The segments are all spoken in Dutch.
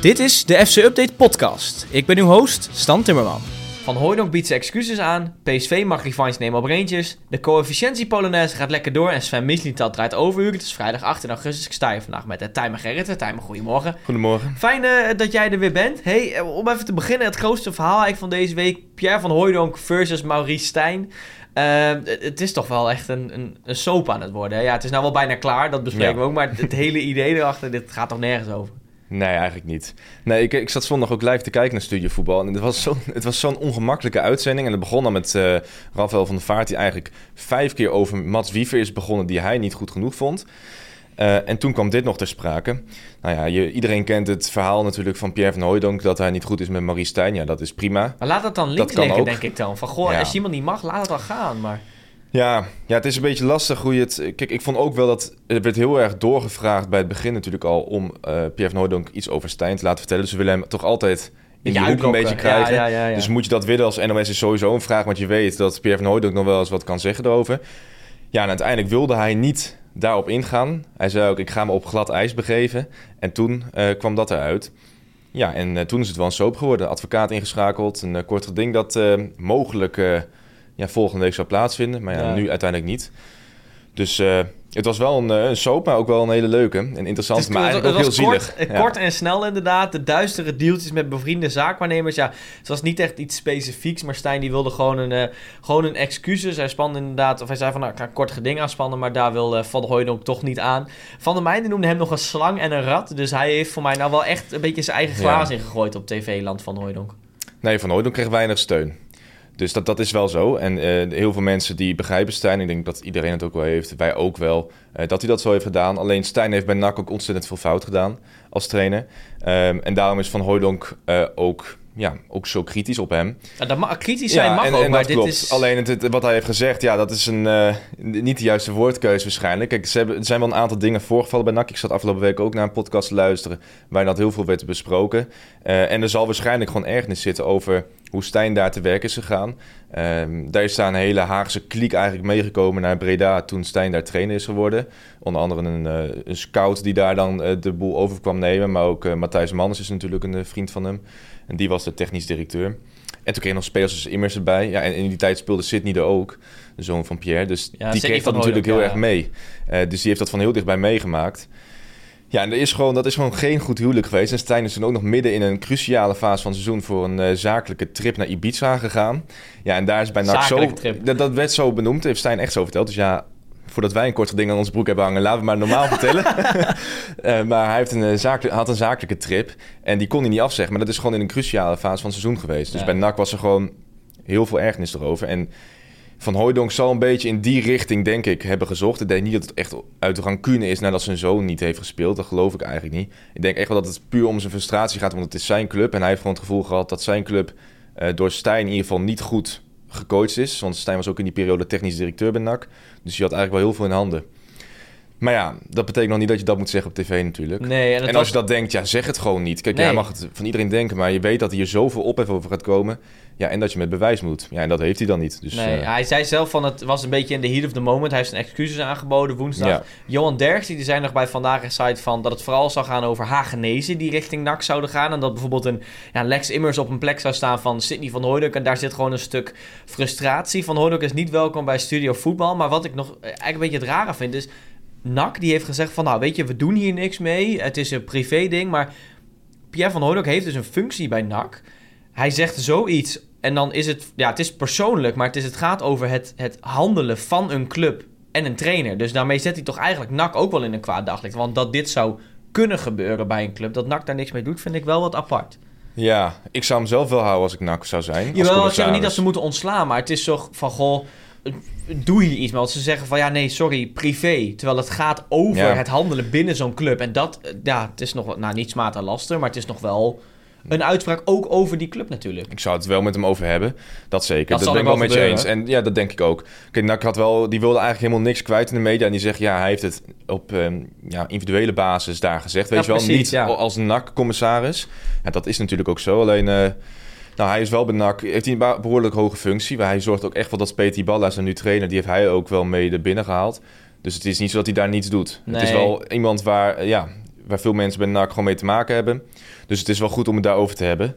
Dit is de FC Update podcast. Ik ben uw host, Stan Timmerman. Van Hooydonk biedt zijn excuses aan, PSV mag revanche nemen op Rangers, de coëfficiëntie Polonaise gaat lekker door en Sven Mislintat draait overuur. Het is vrijdag 18 augustus, ik sta hier vandaag met de Tijmen Gerrit. Tijmen, goedemorgen. Goedemorgen. Fijn eh, dat jij er weer bent. Hey, eh, om even te beginnen, het grootste verhaal eigenlijk van deze week. Pierre van Hooydonk versus Maurice Stijn. Uh, het is toch wel echt een, een, een soap aan het worden. Hè? Ja, het is nou wel bijna klaar, dat bespreken Ja. we ook. Maar het hele idee erachter, dit gaat toch nergens over? Nee, eigenlijk niet. Nee, ik, ik zat zondag ook live te kijken naar Studiovoetbal. En het was zo'n het was zo'n ongemakkelijke uitzending. En het begon dan met eh Rafael van der Vaart... die eigenlijk vijf keer over Mats Wiever is begonnen... die hij niet goed genoeg vond. Eh, en toen kwam dit nog ter sprake. Nou ja, je, iedereen kent het verhaal natuurlijk van Pierre van Hooijdonk... dat hij niet goed is met Marie Stijn. Ja, dat is prima. Maar laat dat dan links kan liggen, ook. denk ik dan. Van, goh, Ja. als iemand niet mag, laat het dan gaan. Maar Ja, ja, het is een beetje lastig hoe je het... Kijk, ik vond ook wel dat... Er werd heel erg doorgevraagd bij het begin natuurlijk al... om eh, Pierre van Hooijdonk iets over Stijn te laten vertellen. Dus ze willen hem toch altijd in die hoek een beetje krijgen. Ja, ja, ja, ja. Dus moet je dat willen als NOS is sowieso een vraag... want je weet dat Pierre van Hooijdonk nog wel eens wat kan zeggen erover. Ja, en uiteindelijk wilde hij niet daarop ingaan. Hij zei ook, ik ga me op glad ijs begeven. En toen eh, kwam dat eruit. Ja, en eh, toen is het wel een soap geworden. Advocaat ingeschakeld, een kort geding dat mogelijk ja, volgende week zou plaatsvinden. Maar ja, Ja. nu uiteindelijk niet. Dus eh, het was wel een, eh, een soap, maar ook wel een hele leuke en interessant. Het, is- maar eigenlijk ook heel zielig. kort, Ja. kort en snel inderdaad. De duistere deeltjes met bevriende zaakwaarnemers. Ja, het was niet echt iets specifieks. Maar Stijn die wilde gewoon een, eh, gewoon een excuses. Hij spande inderdaad, of hij zei van nou, ik ga een kort geding aanspannen. Maar daar wil eh, Van der Hooydonk toch niet aan. Van der Meijden noemde hem nog een slang en een rat. Dus hij heeft voor mij nou wel echt een beetje zijn eigen glaas Ja. ingegooid op tv-land Van Hooydonk. Nee, Van Hooydonk kreeg weinig steun. Dus dat, dat is wel zo. En eh, heel veel mensen die begrijpen Stijn, ik denk dat iedereen het ook wel heeft, wij ook wel, eh, dat hij dat zo heeft gedaan. Alleen Stijn heeft bij NAC ook ontzettend veel fout gedaan als trainer. Ehm, en daarom is Van Hooydonk eh, ook, ja, ook zo kritisch op hem. Ja, dat ma- kritisch zijn mag en, ook, en maar dit klopt. is... Alleen het, het- wat hij heeft gezegd, ja, dat is een, eh, niet de juiste woordkeuze waarschijnlijk. Kijk, ze hebben, er zijn wel een aantal dingen voorgevallen bij NAC. Ik zat afgelopen week ook naar een podcast te luisteren... waarin dat heel veel werd besproken. Eh, en er zal waarschijnlijk gewoon ergernis zitten over hoe Stijn daar te werk is gegaan. Ehm, daar is daar een hele Haagse kliek eigenlijk meegekomen naar Breda... toen Stijn daar trainer is geworden. Onder andere een, eh, een scout die daar dan de boel over kwam nemen. Maar ook Matthijs Manners is natuurlijk een vriend van hem. En die was de technisch directeur. En toen kreeg je nog spelers als Immers erbij. Ja, en in die tijd speelde Sidney er ook, de zoon van Pierre. Dus Ja, die kreeg dat natuurlijk heel erg mee. Eh, dus die heeft dat van heel dichtbij meegemaakt. Ja, en er is gewoon, dat is gewoon geen goed huwelijk geweest. En Stijn is toen ook nog midden in een cruciale fase van het seizoen... voor een eh, zakelijke trip naar Ibiza gegaan. Ja, en daar is bij NAC zo... Dat, dat werd zo benoemd, heeft Stijn echt zo verteld. Dus ja, voordat wij een kort ding aan onze broek hebben hangen... laten we maar normaal vertellen. Eh, maar hij heeft een, eh, zakelijk, had een zakelijke trip en die kon hij niet afzeggen. Maar dat is gewoon in een cruciale fase van het seizoen geweest. Dus Ja. bij NAC was er gewoon heel veel ergernis erover. En Van Hooijdonk zal een beetje in die richting, denk ik, hebben gezocht. Ik denk niet dat het echt uit rancune is nadat zijn zoon niet heeft gespeeld. Dat geloof ik eigenlijk niet. Ik denk echt wel dat het puur om zijn frustratie gaat, want het is zijn club. En hij heeft gewoon het gevoel gehad dat zijn club eh, door Stijn in ieder geval niet goed gecoacht is. Want Stijn was ook in die periode technisch directeur bij NAC. Dus hij had eigenlijk wel heel veel in handen. Maar ja, dat betekent nog niet dat je dat moet zeggen op tv natuurlijk. Nee, en, was- als je dat denkt, ja, zeg het gewoon niet. Kijk, Nee. jij mag het van iedereen denken, maar je weet dat hier zoveel ophef over gaat komen. Ja, en dat je met bewijs moet. Ja, en dat heeft hij dan niet. Dus, Nee, eh, hij zei zelf van het was een beetje in de heat of the moment. Hij heeft zijn excuses aangeboden woensdag. Ja. Johan Derks die zei nog bij Vandaag in Site van dat het vooral zou gaan over Hagenezen die richting NAC zouden gaan. En dat bijvoorbeeld een ja, Lex Immers op een plek zou staan van Sidney van Hooydonk. En daar zit gewoon een stuk frustratie. Van Hooydonk is niet welkom bij Studio Voetbal. Maar wat ik nog eh, eigenlijk een beetje het rare vind is... NAC die heeft gezegd van nou weet je, we doen hier niks mee. Het is een privé ding, maar Pierre van Hooydonk heeft dus een functie bij NAC. Hij zegt zoiets en dan is het... Ja, het is persoonlijk, maar het, is, het gaat over het, het handelen van een club en een trainer. Dus daarmee zet hij toch eigenlijk NAC ook wel in een kwaad daglicht. Want dat dit zou kunnen gebeuren bij een club, dat NAC daar niks mee doet, vind ik wel wat apart. ja, ik zou hem zelf wel houden als ik NAC zou zijn. Jawel, ik zeg niet dat ze moeten ontslaan, maar het is zo van, goh, doe hier iets mee. Want ze zeggen van, ja nee, sorry, privé. Terwijl het gaat over Ja. het handelen binnen zo'n club. En dat, eh, ja, het is nog, wel- nou niet smaad en laster, maar het is nog wel een uitspraak ook over die club natuurlijk. Ik zou het wel met hem over hebben. Dat zeker. Dat Dat, zal ben ik wel met je eens. En ja, dat denk ik ook. Kijk, NAC had wel, die wilde eigenlijk helemaal niks kwijt in de media. En die zegt, ja, hij heeft het op ehm, ja, individuele basis daar gezegd. Weet Ja, je wel, precies, niet ja. als NAC-commissaris. Ja, dat is natuurlijk ook zo. Alleen, eh, nou, hij is wel bij NAC, heeft hij een behoorlijk hoge functie. Maar hij zorgt ook echt wel dat Peter Balla, zijn nu trainer, die heeft hij ook wel mee er binnen gehaald. Dus het is niet zo dat hij daar niets doet. Het is wel iemand waar, eh, ja, waar veel mensen bij NAC gewoon mee te maken hebben. Dus het is wel goed om het daarover te hebben.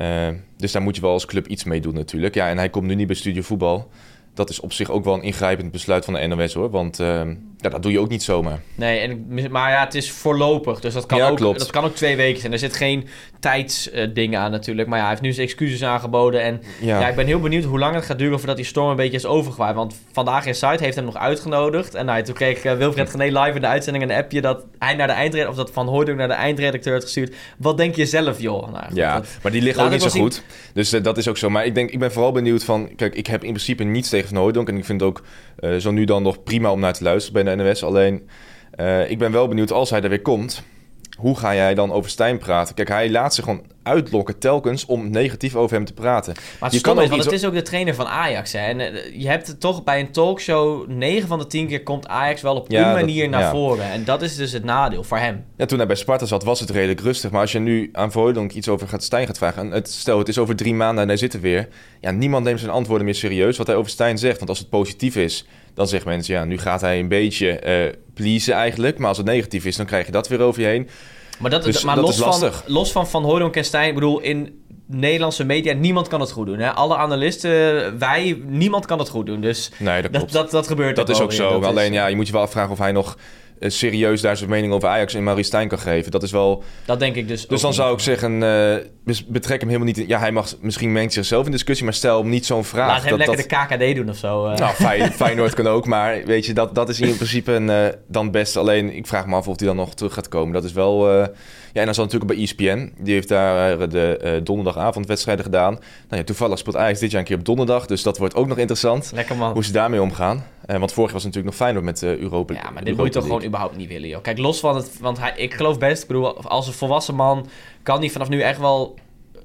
Uh, dus daar moet je wel als club iets mee doen natuurlijk. Ja, en hij komt nu niet bij Studio Voetbal dat is op zich ook wel een ingrijpend besluit van de NOS hoor. Want uh, ja, dat doe je ook niet zomaar. Nee, en, maar ja, het is voorlopig. Dus dat kan, ook, dat kan ook twee weken zijn. Er zit geen tijdsding uh, aan natuurlijk. Maar ja, hij heeft nu zijn excuses aangeboden. En ja. ja. ik ben heel benieuwd hoe lang het gaat duren voordat die storm een beetje is overgewaaid. Want vandaag in site heeft hem nog uitgenodigd. En nou, toen kreeg uh, Wilfred Gené live in de uitzending een appje dat hij naar de eindredacteur, of dat Van Hooydonk naar de eindredacteur had gestuurd. Wat denk je zelf, joh? Nou, ja, maar die liggen ook niet zo goed. Dus uh, dat is ook zo. Maar ik denk, ik ben vooral benieuwd van, kijk, ik heb in principe niets tegen Van Hooydonk. En ik vind het ook zo nu dan nog prima om naar te luisteren bij NOS. Alleen, uh, ik ben wel benieuwd als hij er weer komt hoe ga jij dan over Stijn praten? Kijk, hij laat zich gewoon uitlokken telkens om negatief over hem te praten. Maar het je kan is, want het is ook de trainer van Ajax. Hè? En eh, je hebt het toch bij een talkshow... 9 van de 10 keer komt Ajax wel op ja, een manier naar voren. En dat is dus het nadeel voor hem. Ja, toen hij bij Sparta zat was het redelijk rustig. Maar als je nu aan Voidonk iets over gaat Stijn gaat vragen... En het, stel, het is over drie maanden en hij zit er weer... Ja, niemand neemt zijn antwoorden meer serieus wat hij over Stijn zegt. Want als het positief is, dan zeggen mensen... Ja, nu gaat hij een beetje uh, pleasen eigenlijk. Maar als het negatief is, dan krijg je dat weer over je heen. Maar, dat, dus maar los, van, los van Van Hooydonk en Stijn, ik bedoel, in Nederlandse media, niemand kan het goed doen. Hè? Alle analisten, wij, niemand kan het goed doen. Dus nee, dat, dat, dat, dat, gebeurt Dat is ook zo. Alleen, ja, je moet je wel afvragen of hij nog eh, serieus daar zijn mening over Ajax en Marie Stijn kan geven. Dat is wel... Dat denk ik dus Dus dan zou ik zeggen, uh, betrek hem helemaal niet... In, ja, hij mag misschien mengt zichzelf in discussie, maar stel hem niet zo'n vraag. Laat hem dat, lekker de KKD doen of zo. Uh. Nou, Fey, Feyenoord kan ook, maar weet je, dat, dat is in principe een, uh, dan best. Alleen, ik vraag me af of hij dan nog terug gaat komen. Dat is wel... Ja, en dan zat natuurlijk bij ESPN. Die heeft daar uh, de uh, donderdagavond wedstrijden gedaan. Nou ja, toevallig speelt Ajax dit jaar een keer op donderdag. Dus dat wordt ook nog interessant. Lekker man. Hoe ze daarmee omgaan. Uh, want vorig was het natuurlijk nog fijner met Europa. Ja, maar dit moet je toch gewoon überhaupt niet willen, joh. Kijk, los van het... Want hij, ik geloof best, ik bedoel, als een volwassen man... kan hij vanaf nu echt wel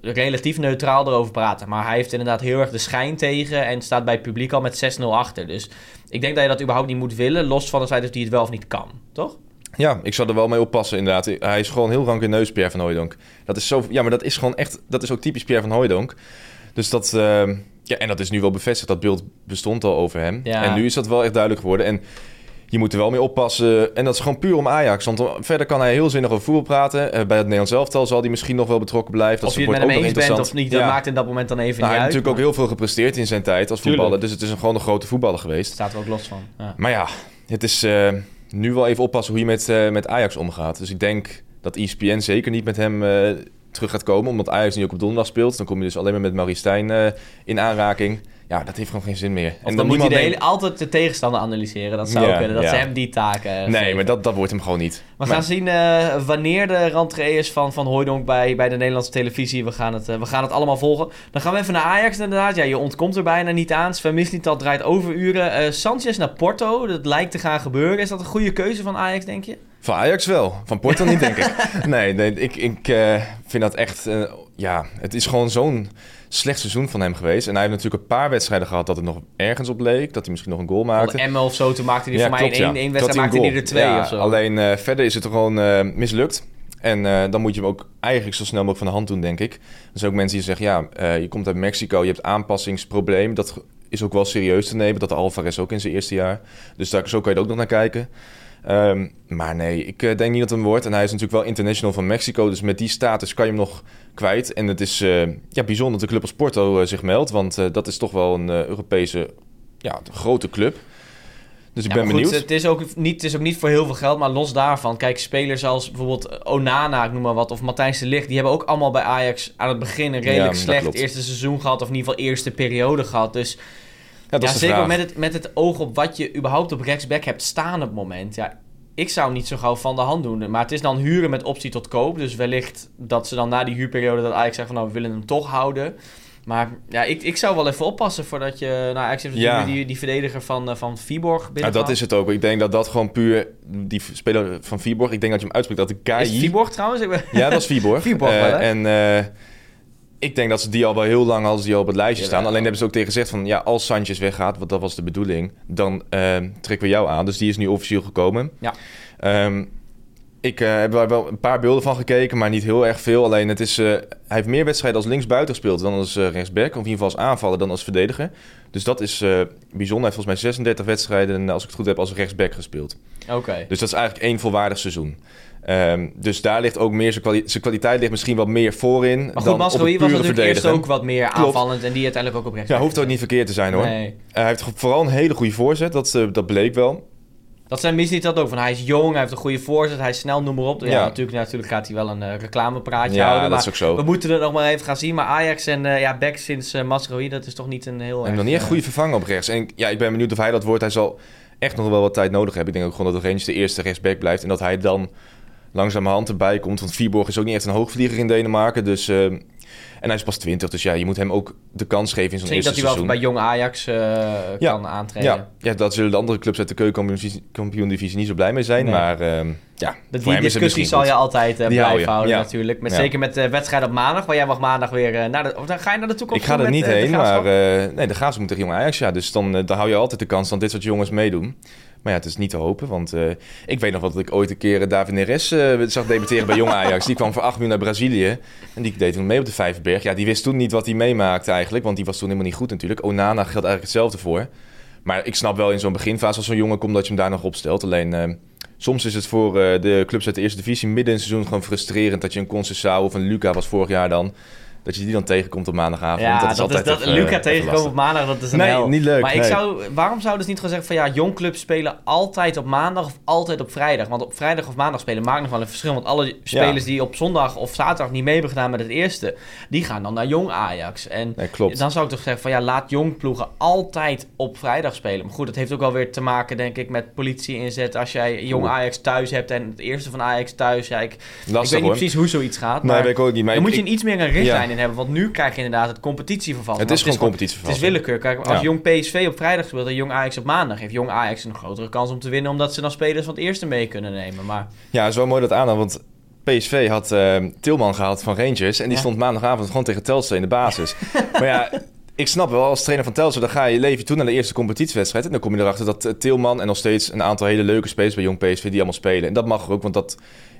relatief neutraal erover praten. Maar hij heeft inderdaad heel erg de schijn tegen... en staat bij het publiek al met 6-0 achter. Dus ik denk dat je dat überhaupt niet moet willen... los van het feit dat hij het wel of niet kan, toch? Ja, ik zou er wel mee oppassen inderdaad. Hij is gewoon heel rank in neus, Pierre van Hooijdonk. Dat is zo... Ja, maar dat is gewoon echt... Dat is ook typisch Pierre van Hooijdonk. Dus dat... Uh, ja, en dat is nu wel bevestigd. Dat beeld bestond al over hem. Ja. En nu is dat wel echt duidelijk geworden. En je moet er wel mee oppassen. En dat is gewoon puur om Ajax. Want verder kan hij heel zinnig over voetbal praten. Uh, bij het Nederlands elftal zal hij misschien nog wel betrokken blijven. Dat of je het met hem eens bent of niet, dat maakt in dat moment dan even nou, niet. Hij heeft natuurlijk ook heel veel gepresteerd in zijn tijd als voetballer. Dus het is een, gewoon een grote voetballer geweest. Staat er ook los van. Ja. Maar ja, het is... Uh, nu wel even oppassen hoe je met, uh, met Ajax omgaat. Dus ik denk dat ESPN zeker niet met hem uh, terug gaat komen. Omdat Ajax nu ook op donderdag speelt. Dan kom je dus alleen maar met Marie Stijn uh, in aanraking. Ja, dat heeft gewoon geen zin meer. Of en dan, moet hij hele, altijd de tegenstander analyseren. Dat zou ja, kunnen. Dat ja. ze hem die taken Nee, maar dat, dat wordt hem gewoon niet. We gaan zien uh, wanneer de rentree is van, van Hooydonk bij, bij de Nederlandse televisie. We gaan, het, uh, we gaan het allemaal volgen. Dan gaan we even naar Ajax inderdaad. Ja, je ontkomt er bijna niet aan. Sven Mislintat draait overuren. Uh, Sanchez naar Porto. Dat lijkt te gaan gebeuren. Is dat een goede keuze van Ajax, denk je? Van Ajax wel. Van Porto niet, denk ik. Nee, nee ik, ik vind dat echt... ja, het is gewoon zo'n slecht seizoen van hem geweest. En hij heeft natuurlijk een paar wedstrijden gehad dat het nog ergens op leek. Dat hij misschien nog een goal maakte. Emma of zo, toen maakte hij ja, voor mij in één, één wedstrijd maakte hij er twee ja, of zo. Alleen uh, verder is het gewoon uh, mislukt. En uh, dan moet je hem ook eigenlijk zo snel mogelijk van de hand doen, denk ik. Er zijn ook mensen die zeggen, ja, je komt uit Mexico, je hebt aanpassingsprobleem. Dat is ook wel serieus te nemen. Dat Alvarez ook in zijn eerste jaar. Dus daar, zo kan je er ook nog naar kijken. Um, maar nee, ik denk niet dat hem wordt. En hij is natuurlijk wel international van Mexico. Dus met die status kan je hem nog kwijt. En het is ja, bijzonder dat de club als Porto zich meldt. Want dat is toch wel een Europese ja, grote club. Dus ik ja, ben goed, benieuwd. Het is, ook niet, het is ook niet voor heel veel geld, maar los daarvan. Kijk, spelers als bijvoorbeeld Onana, ik noem maar wat, of Matthijs de Ligt... die hebben ook allemaal bij Ajax aan het begin een redelijk ja, slecht eerste seizoen gehad... of in ieder geval eerste periode gehad. Dus ja, ja zeker met het, met het oog op wat je überhaupt op rechtsback hebt staan op het moment. Ja, ik zou niet zo gauw van de hand doen. Maar het is dan huren met optie tot koop. Dus wellicht dat ze dan na die huurperiode dat eigenlijk zeggen van nou, we willen hem toch houden. Maar ja, ik, ik zou wel even oppassen voordat je... Nou, eigenlijk ja. die, die verdediger van, uh, van Viborg binnen. Ja, dat is het ook. Ik denk dat dat gewoon puur... Die speler van Viborg, ik denk dat je hem uitspreekt dat de KI... Is Viborg trouwens? Ja, dat is Viborg. Viborg uh, En... Uh, ik denk dat ze die al wel heel lang als die al op het lijstje staan. Alleen hebben ze ook tegen gezegd van ja, als Sanchez weggaat, want dat was de bedoeling, dan uh, trekken we jou aan. Dus die is nu officieel gekomen. Ja. Um, ik uh, heb er wel een paar beelden van gekeken, maar niet heel erg veel. Alleen het is, uh, hij heeft meer wedstrijden als linksbuiten gespeeld dan als uh, rechtsback. Of in ieder geval als aanvaller dan als verdediger. Dus dat is bijzonder. Hij heeft volgens mij 36 wedstrijden, als ik het goed heb, als rechtsback gespeeld. Oké. Dus dat is eigenlijk één volwaardig seizoen. Ehm, dus daar ligt ook meer zijn, kwali zijn kwaliteit ligt misschien wat meer voorin. Maar goed, dan op was natuurlijk eerst ook wat meer Klopt. aanvallend en die uiteindelijk ook op rechts. Ja, hoeft ook niet verkeerd te zijn hoor. Nee. hij heeft vooral een hele goede voorzet, dat, eh, dat bleek wel. Dat zijn Misliet dat ook. Van hij is jong, hij heeft een goede voorzet, hij is snel, noem maar op. Ja, Ja. natuurlijk, natuurlijk gaat hij wel een eh, reclamepraatje Ja, houden. dat maar is ook zo. we moeten het nog maar even gaan zien. Maar Ajax en eh ja, Beck sinds Masrohi, dat is toch niet een heel En erg, nog niet echt goede vervanger op rechts. En ja, ik ben benieuwd of hij dat wordt. Hij zal echt nog wel wat tijd nodig hebben. Ik denk ook gewoon dat Rangers de eerste rechtsback blijft. En dat hij dan langzamerhand erbij komt. Want Vierborg is ook niet echt een hoogvlieger in Denemarken. Dus, eh, en hij is pas 20. Dus ja, je moet hem ook de kans geven in zo'n eerste dat hij wel seizoen. bij jong Ajax eh, Ja. kan aantreden. ja, ja, dat zullen de andere clubs uit de keukenkampioen-divisie niet zo blij mee zijn. Nee. Maar ehm, ja, Dat die discussie zal je altijd hou blijven houden ja. natuurlijk. Met. Zeker met de wedstrijd op maandag. Maar jij mag maandag weer eh, naar de... Of dan ga je naar de toekomst Ik ga er niet heen, maar uh, nee, de Graafschap moet tegen Jong Ajax. Ja, dus dan, dan hou je altijd de kans dat dit soort jongens meedoen. Maar ja, het is niet te hopen, want eh, ik weet nog wel dat ik ooit een keer eh, David Neres eh, zag debuteren bij Jong Ajax. Die kwam voor 8 miljoen naar Brazilië en die deed toen mee op de Vijverberg. Ja, die wist toen niet wat hij meemaakte eigenlijk, want die was toen helemaal niet goed natuurlijk. Onana geldt eigenlijk hetzelfde voor. Maar ik snap wel in zo'n beginfase als zo'n jongen komt dat je hem daar nog opstelt. Alleen soms is het voor de clubs uit de eerste divisie midden in het seizoen gewoon frustrerend dat je een Conceição of een Luca was vorig jaar dan... Dat je die dan tegenkomt op maandagavond. Ja, dat dat is is altijd dat, even, Luca even tegenkomen op maandag, dat is een Nee, hel. niet leuk, Maar ik zou, waarom zouden ze niet gewoon zeggen van ja, jong clubs spelen altijd op maandag of altijd op vrijdag? Want op vrijdag of maandag spelen maakt nog wel een verschil. Want alle spelers die op zondag of zaterdag niet mee hebben gedaan met het eerste, die gaan dan naar jong Ajax. En Nee, klopt. dan zou ik toch zeggen van ja, laat jong ploegen altijd op vrijdag spelen. Maar goed, dat heeft ook wel weer te maken denk ik met politie inzet. Als jij jong. Ajax thuis hebt en het eerste van Ajax thuis. Ja, ik, ik weet niet hoor. precies hoe zoiets gaat. Maar ik ook niet. Maar dan ik- moet je iets meer een richtlijn. In hebben. Want nu krijg je inderdaad het competitieverval. Het is gewoon Het competitieverval. is willekeur. Kijk, als Ja. Jong PSV op vrijdag speelt en Jong Ajax op maandag... heeft Jong Ajax een grotere kans om te winnen... omdat ze dan spelers van het eerste mee kunnen nemen. Maar Ja, het is wel mooi dat aan, want PSV had eh, Tilman gehaald van Rangers en die Ja. stond maandagavond gewoon tegen Telstra in de basis. maar ja, ik snap wel, als trainer van Telstra, dan ga je leven toe naar de eerste competitiewedstrijd en dan kom je erachter dat eh, Tilman en nog steeds een aantal hele leuke spelers bij Jong PSV die allemaal spelen. En dat mag ook, want dat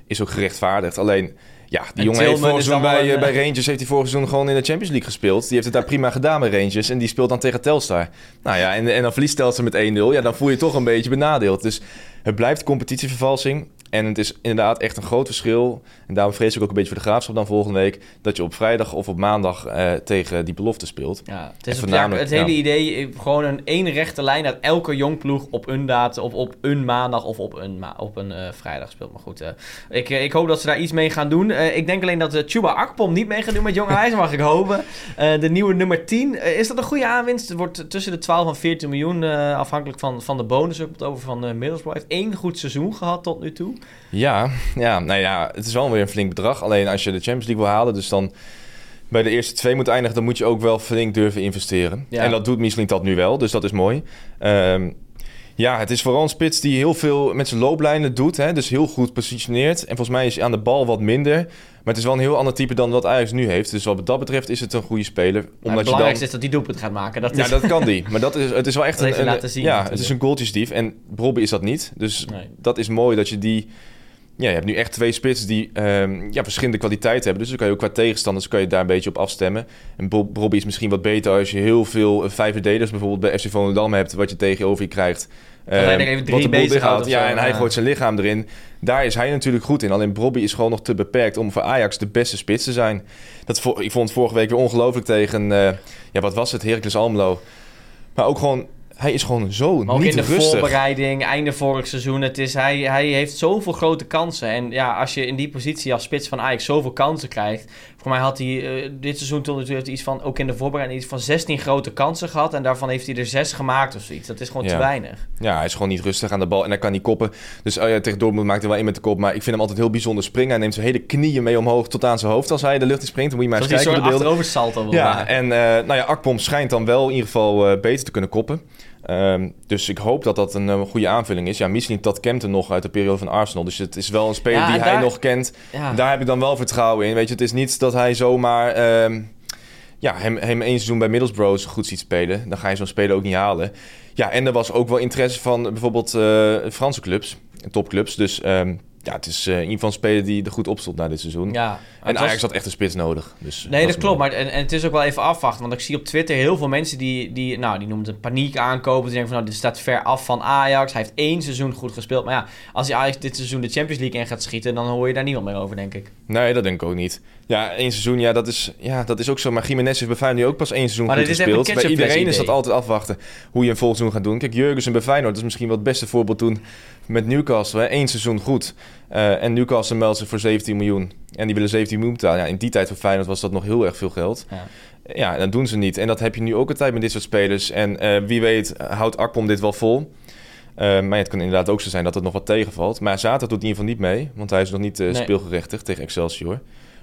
is ook gerechtvaardigd. Alleen, ja, die En jongen heeft vorig seizoen allemaal bij, een, eh, eh, bij Rangers heeft hij vorig seizoen gewoon in de Champions League gespeeld. Die heeft het daar prima gedaan bij Rangers en die speelt dan tegen Telstar. Nou ja, en, en dan verliest Telstar met 1-0. Ja, dan voel je je toch een beetje benadeeld. Dus het blijft competitievervalsing. En het is inderdaad echt een groot verschil. En daarom vrees ik ook een beetje voor de graafschap dan volgende week. Dat je op vrijdag of op maandag eh, tegen die belofte speelt. ja, het, is het, voornamelijk, ja, het hele idee... eh, gewoon een één rechte lijn... dat elke Jong ploeg op een datum... of op een maandag of op een, op een eh, vrijdag speelt. Maar goed, ik, ik hoop dat ze daar iets mee gaan doen. Ik denk alleen dat Chuba Akpom niet mee gaat doen met Jong Ajax. mag ik hopen. De nieuwe nummer 10. Eh, is dat een goede aanwinst? Het wordt tussen de 12 en 14 miljoen... afhankelijk van, van de bonus. Ook het over van Middlesbrough. Heeft één goed seizoen gehad tot nu toe. Ja, ja, nou ja, het is wel weer een flink bedrag. Alleen als je de Champions League wil halen, dus dan bij de eerste twee moet eindigen, dan moet je ook wel flink durven investeren. Ja. En dat doet Michelin dat nu wel, dus dat is mooi. Ehm, ja, het is vooral een spits die heel veel met zijn looplijnen doet. Hè? Dus heel goed positioneert. En volgens mij is hij aan de bal wat minder. Maar het is wel een heel ander type dan wat Ajax nu heeft. Dus wat dat betreft is het een goede speler. Maar het Omdat je dan... belangrijkste is dat hij doelpunt gaat maken. Dat Ja, is... dat kan die. Maar dat is, het is wel echt Dat een, laten zien Ja, natuurlijk. het is een goaltjesdief. En Bobby is dat niet. Dus Nee. dat is mooi dat je die... Ja, je hebt nu echt twee spitsen die ehm, ja, verschillende kwaliteiten hebben. Dus dan kan je ook qua tegenstanders kan je daar een beetje op afstemmen. En Bob, Bobby is misschien wat beter als je heel veel eh, vijf verdedigers bijvoorbeeld bij FC Volendam hebt, wat je tegenover je krijgt. hij er Ehm, even wat drie dichthoudt. of Ja, en hij gooit zijn lichaam erin. Daar is hij natuurlijk goed in. Alleen Bobby is gewoon nog te beperkt om voor Ajax de beste spits te zijn. Dat, ik vond vorige week weer ongelooflijk tegen, eh, ja, wat was het, Heracles Almelo. Maar ook gewoon, hij is gewoon zo Maar ook niet in de rustig. voorbereiding, einde vorig seizoen. Het is, hij, hij heeft zoveel grote kansen. En ja, als je in die positie als spits van Ajax zoveel kansen krijgt. Voor mij had hij eh, dit seizoen tot nu toe heeft hij iets van, ook in de voorbereiding, iets van 16 grote kansen gehad. En daarvan heeft hij er 6 gemaakt of zoiets. Dat is gewoon Ja. te weinig. Ja, hij is gewoon niet rustig aan de bal en hij kan niet koppen. Dus oh ja, tegen Dortmund maakt hij wel in met de kop. Maar ik vind hem altijd heel bijzonder springen. Hij neemt zijn hele knieën mee omhoog tot aan zijn hoofd als hij de lucht in springt. Dan moet je maar eens kijken beelden. achterover salto wil Ja, maken. en eh, nou ja, Akpom schijnt dan wel in ieder geval eh, beter te kunnen koppen. Ehm, dus ik hoop dat dat een eh, goede aanvulling is. Ja, misschien dat kent hem nog uit de periode van Arsenal. Dus het is wel een speler Ja, die hij nog kent. Ja. Daar heb ik dan wel vertrouwen in. Weet je, het is niet dat hij zomaar ehm, ja, hem, hem één seizoen bij Middlesbrough goed ziet spelen. Dan ga je zo'n speler ook niet halen. Ja, en er was ook wel interesse van bijvoorbeeld eh, Franse clubs, topclubs. Dus ehm, ja, het is uh, in ieder geval een speler die er goed op stond na dit seizoen. Ja, en Ajax had echt een spits nodig. Dus, nee, dat, klopt. Maar, en, en, het is ook wel even afwachten. Want ik zie op Twitter heel veel mensen die, die, nou, die noemen het een paniek aankopen. Die denken van, nou, dit staat ver af van Ajax. Hij heeft één seizoen goed gespeeld. Maar ja, als hij Ajax dit seizoen de Champions League in gaat schieten... dan hoor je daar niemand meer over, denk ik. Nee, dat denk ik ook niet. Ja, één seizoen, ja, dat is, ja, dat is ook zo. Maar Jiménez heeft bij Feyenoord nu ook pas één seizoen maar goed gespeeld. Bij iedereen is dat altijd afwachten hoe je een vol seizoen gaat doen. Kijk, Jurgensen bij Feyenoord is misschien wel het beste voorbeeld toen met Newcastle. Hè. Eén seizoen goed. Uh, en Newcastle meldt zich voor 17 miljoen. En die willen 17 miljoen betalen. Ja, in die tijd voor Feyenoord was dat nog heel erg veel geld. Ja. ja, dat doen ze niet. En dat heb je nu ook altijd met dit soort spelers. En uh, wie weet houdt Akpom dit wel vol. Uh, maar het kan inderdaad ook zo zijn dat het nog wat tegenvalt. Maar zaterdag doet in ieder geval niet mee. Want hij is nog niet uh, nee. speelgerechtigd tegen Excelsior.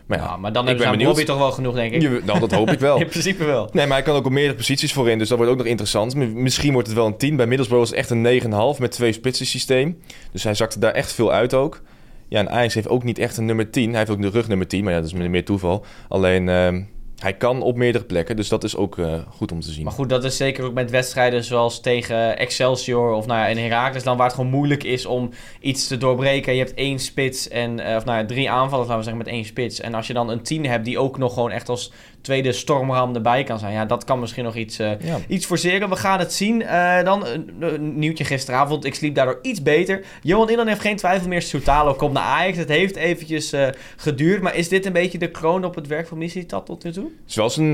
Maar, ja, maar dan hebben ze Bobby toch wel genoeg, denk ik. Je, nou, dat hoop ik wel. in principe wel. Nee, maar hij kan ook op meerdere posities voorin. Dus dat wordt ook nog interessant. Misschien wordt het wel een 10. Bij Middlesbrough is het echt een 9,5 met twee spitsen systeem. Dus hij zakte daar echt veel uit ook. Ja, en Ajax heeft ook niet echt een nummer 10. Hij heeft ook de rug nummer 10, maar ja, dat is meer toeval. Alleen... Uh, hij kan op meerdere plekken, dus dat is ook uh, goed om te zien. Maar goed, dat is zeker ook met wedstrijden zoals tegen Excelsior of nou ja, in Herakles, dan waar het gewoon moeilijk is om iets te doorbreken. Je hebt één spits en uh, of nou ja, drie aanvallers, laten we zeggen, met één spits. En als je dan een tien hebt die ook nog gewoon echt als tweede stormram erbij kan zijn. Ja, dat kan misschien nog iets, uh, iets forceren. We gaan het zien. Uh, dan een nieuwtje gisteravond. Ik sliep daardoor iets beter. Johan Inland heeft geen twijfel meer. Soutalo komt naar Ajax. Het heeft eventjes geduurd. Maar is dit een beetje de kroon op het werk van Missietat tot nu toe? Het is wel zijn,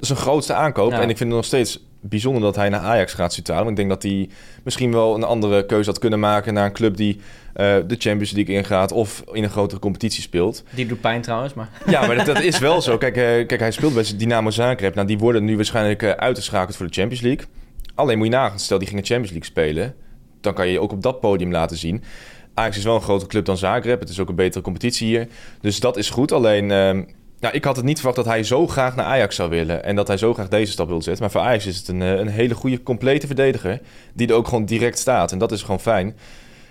zijn grootste aankoop. En ik vind het nog steeds bijzonder dat hij naar Ajax gaat Soutalo. Ik denk dat hij misschien wel een andere keuze had kunnen maken naar een club die uh, de Champions League ingaat of in een grotere competitie speelt. Die doet pijn trouwens, maar... Ja, maar dat, is wel zo. Kijk, uh, kijk, hij speelt bij Dynamo Zagreb. Nou, die worden nu waarschijnlijk uh, uitgeschakeld voor de Champions League. Alleen moet je nagaan, stel die gingen Champions League spelen... dan kan je je ook op dat podium laten zien. Ajax is wel een grotere club dan Zagreb. Het is ook een betere competitie hier. Dus dat is goed. Alleen... Nou, ik had het niet verwacht dat hij zo graag naar Ajax zou willen. En dat hij zo graag deze stap wil zetten. Maar voor Ajax is het een, een hele goede, complete verdediger. Die er ook gewoon direct staat. En dat is gewoon fijn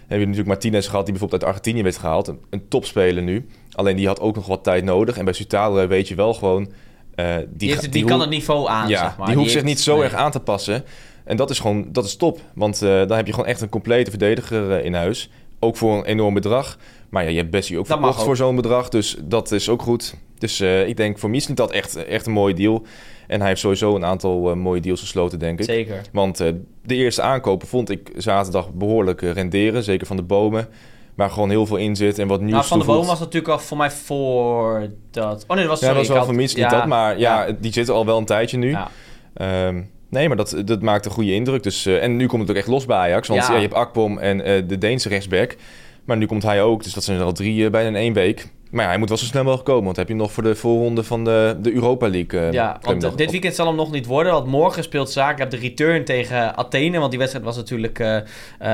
heb je natuurlijk Martinez gehad, die bijvoorbeeld uit Argentinië werd gehaald. Een, een topspeler nu. Alleen die had ook nog wat tijd nodig. En bij Sutale weet je wel gewoon... Uh, die, die, die, kan het niveau aan, ja, zeg maar. Die hoeft zich niet zo erg aan te passen. En dat is gewoon dat is top. Want uh, dan heb je gewoon echt een complete verdediger uh, in huis. Ook voor een enorm bedrag. Maar ja, je hebt Bessie ook verkocht voor zo'n bedrag. Dus dat is ook goed. Dus ik denk voor Mies niet dat echt, echt een mooie deal. En hij heeft sowieso een aantal uh, mooie deals gesloten, denk ik. Zeker. Want uh, de eerste aankopen vond ik zaterdag behoorlijk renderen. Zeker van de bomen. Waar gewoon heel veel in zit en wat nieuws nou, Van de bomen was natuurlijk al voor mij voor dat... Oh nee, dat was, sorry, ja, dat was wel van Mies niet dat. Maar ja, die zitten al wel een tijdje nu. Ja. Um, nee, maar dat, dat maakt een goede indruk. Dus, en nu komt het ook echt los bij Ajax. Want ja. je hebt Akpom en de Deense rechtsback. Maar nu komt hij ook. Dus dat zijn er al drie bijna in één week. Maar ja, hij moet wel zo snel mogelijk komen. Want heb je nog voor de voorronde van de, de Europa League. Uh, ja, want dit weekend zal hem nog niet worden. Want morgen speelt Zagreb de return tegen Athene. Want die wedstrijd was natuurlijk uh, uh,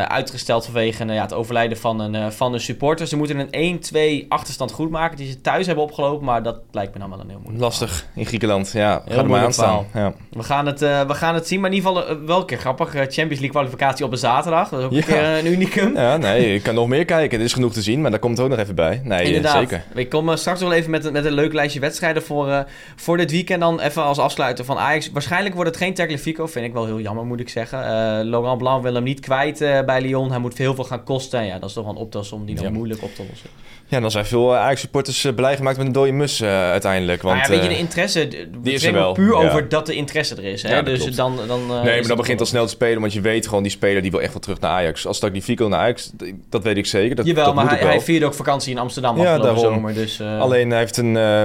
uitgesteld vanwege ja, het overlijden van een, van een supporter. Ze moeten een 1-2 achterstand goed maken. Die ze thuis hebben opgelopen. Maar dat lijkt me dan wel een heel moeilijk Lastig in Griekenland. Ja, heel ga er maar. Ja. We, gaan het, we gaan het zien. Maar in ieder geval wel een keer grappig. Champions League kwalificatie op een zaterdag. Dat is ook een keer een unicum. Ja, nee, ik kan nog meer kijken. Er is genoeg te zien. Maar daar komt het ook nog even bij. Nee, Inderdaad. zeker. Ik kom straks wel even met, met een leuk lijstje wedstrijden voor, uh, voor dit weekend. Dan even als afsluiter van Ajax. Waarschijnlijk wordt het geen Tagliafico. Vind ik wel heel jammer, moet ik zeggen. Uh, Laurent Blanc wil hem niet kwijt bij Lyon. Hij moet heel veel gaan kosten. Ja, dat is toch wel een optelsom die dan moeilijk op te lossen. Ja, dan zijn veel Ajax-supporters blij gemaakt met een dode mus uiteindelijk. Want, ja, weet je, de interesse... Die is er wel. puur over dat de interesse er is. Hè? Ja, dus dan, dan, nee, maar dan begint al snel te spelen. Want je weet gewoon, die speler die wil echt wel terug naar Ajax. Als Tagliafico naar Ajax, dat weet ik zeker. Dat, Jawel, dat maar hij, hij vierde ook vakantie in Amsterdam ja, zomer. Dus, Alleen hij heeft een, uh,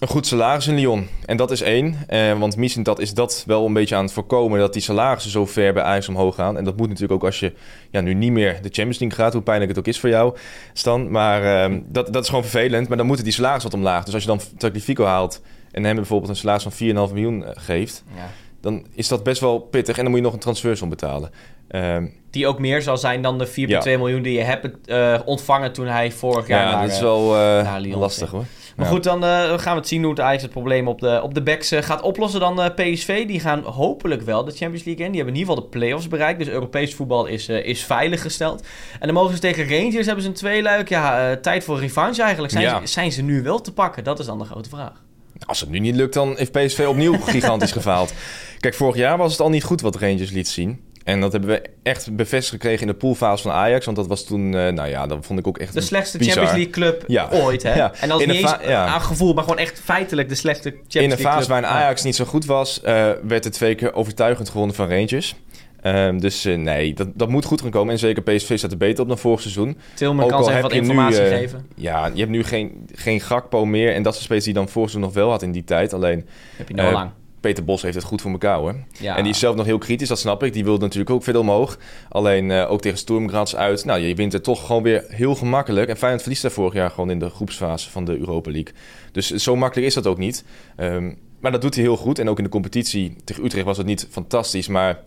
een goed salaris in Lyon. En dat is één. Uh, want misschien dat is dat wel een beetje aan het voorkomen... dat die salarissen zo ver bij Ajax omhoog gaan. En dat moet natuurlijk ook als je ja, nu niet meer de Champions League gaat... hoe pijnlijk het ook is voor jou, Stan. Maar uh, dat, dat is gewoon vervelend. Maar dan moeten die salarissen wat omlaag. Dus als je dan Taglifico haalt... en hem bijvoorbeeld een salaris van 4,5 miljoen eh, geeft... Ja. dan is dat best wel pittig. En dan moet je nog een transfersom betalen. Ehm, die ook meer zal zijn dan de 4,2 miljoen die je hebt uh, ontvangen toen hij vorig jaar ja, naar, dat is wel uh, lastig hoor. Maar goed, dan uh, gaan we het zien hoe het eigenlijk het probleem op de, op de backs gaat oplossen. Dan PSV, die gaan hopelijk wel de Champions League in. Die hebben in ieder geval de play-offs bereikt. Dus Europees voetbal is, is veilig gesteld. En dan mogen ze tegen Rangers, hebben ze een tweeluik. Ja, tijd voor revanche eigenlijk. Zijn, ze, zijn ze nu wel te pakken? Dat is dan de grote vraag. Als het nu niet lukt, dan heeft PSV opnieuw gigantisch gefaald. Kijk, vorig jaar was het al niet goed wat Rangers liet zien. En dat hebben we echt bevestigd gekregen in de poolfase van Ajax. Want dat was toen, uh, nou ja, dat vond ik ook echt De slechtste bizar. Champions League club ja. ooit, hè? Ja. En dat is niet eens ja. aan gevoel, maar gewoon echt feitelijk de slechtste Champions League club. In de fase waarin Ajax niet zo goed was, uh, werd het twee keer overtuigend gewonnen van Rangers. Um, dus uh, nee, dat, dat moet goed gaan komen. En zeker PSV staat er beter op dan vorig seizoen. Tilman kan ze wat informatie nu, uh, geven. Ja, je hebt nu geen, geen Gakpo meer. En dat is een spits die dan vorig seizoen nog wel had in die tijd. Alleen... Heb je nu al lang. Peter Bos heeft het goed voor elkaar hoor. Ja. En die is zelf nog heel kritisch, dat snap ik. Die wilde natuurlijk ook veel omhoog. Alleen uh, ook tegen Sturm Graz uit. Nou, je wint het toch gewoon weer heel gemakkelijk. En Feyenoord verliest daar vorig jaar gewoon in de groepsfase van de Europa League. Dus zo makkelijk is dat ook niet. Um, maar dat doet hij heel goed. En ook in de competitie tegen Utrecht was het niet fantastisch. Maar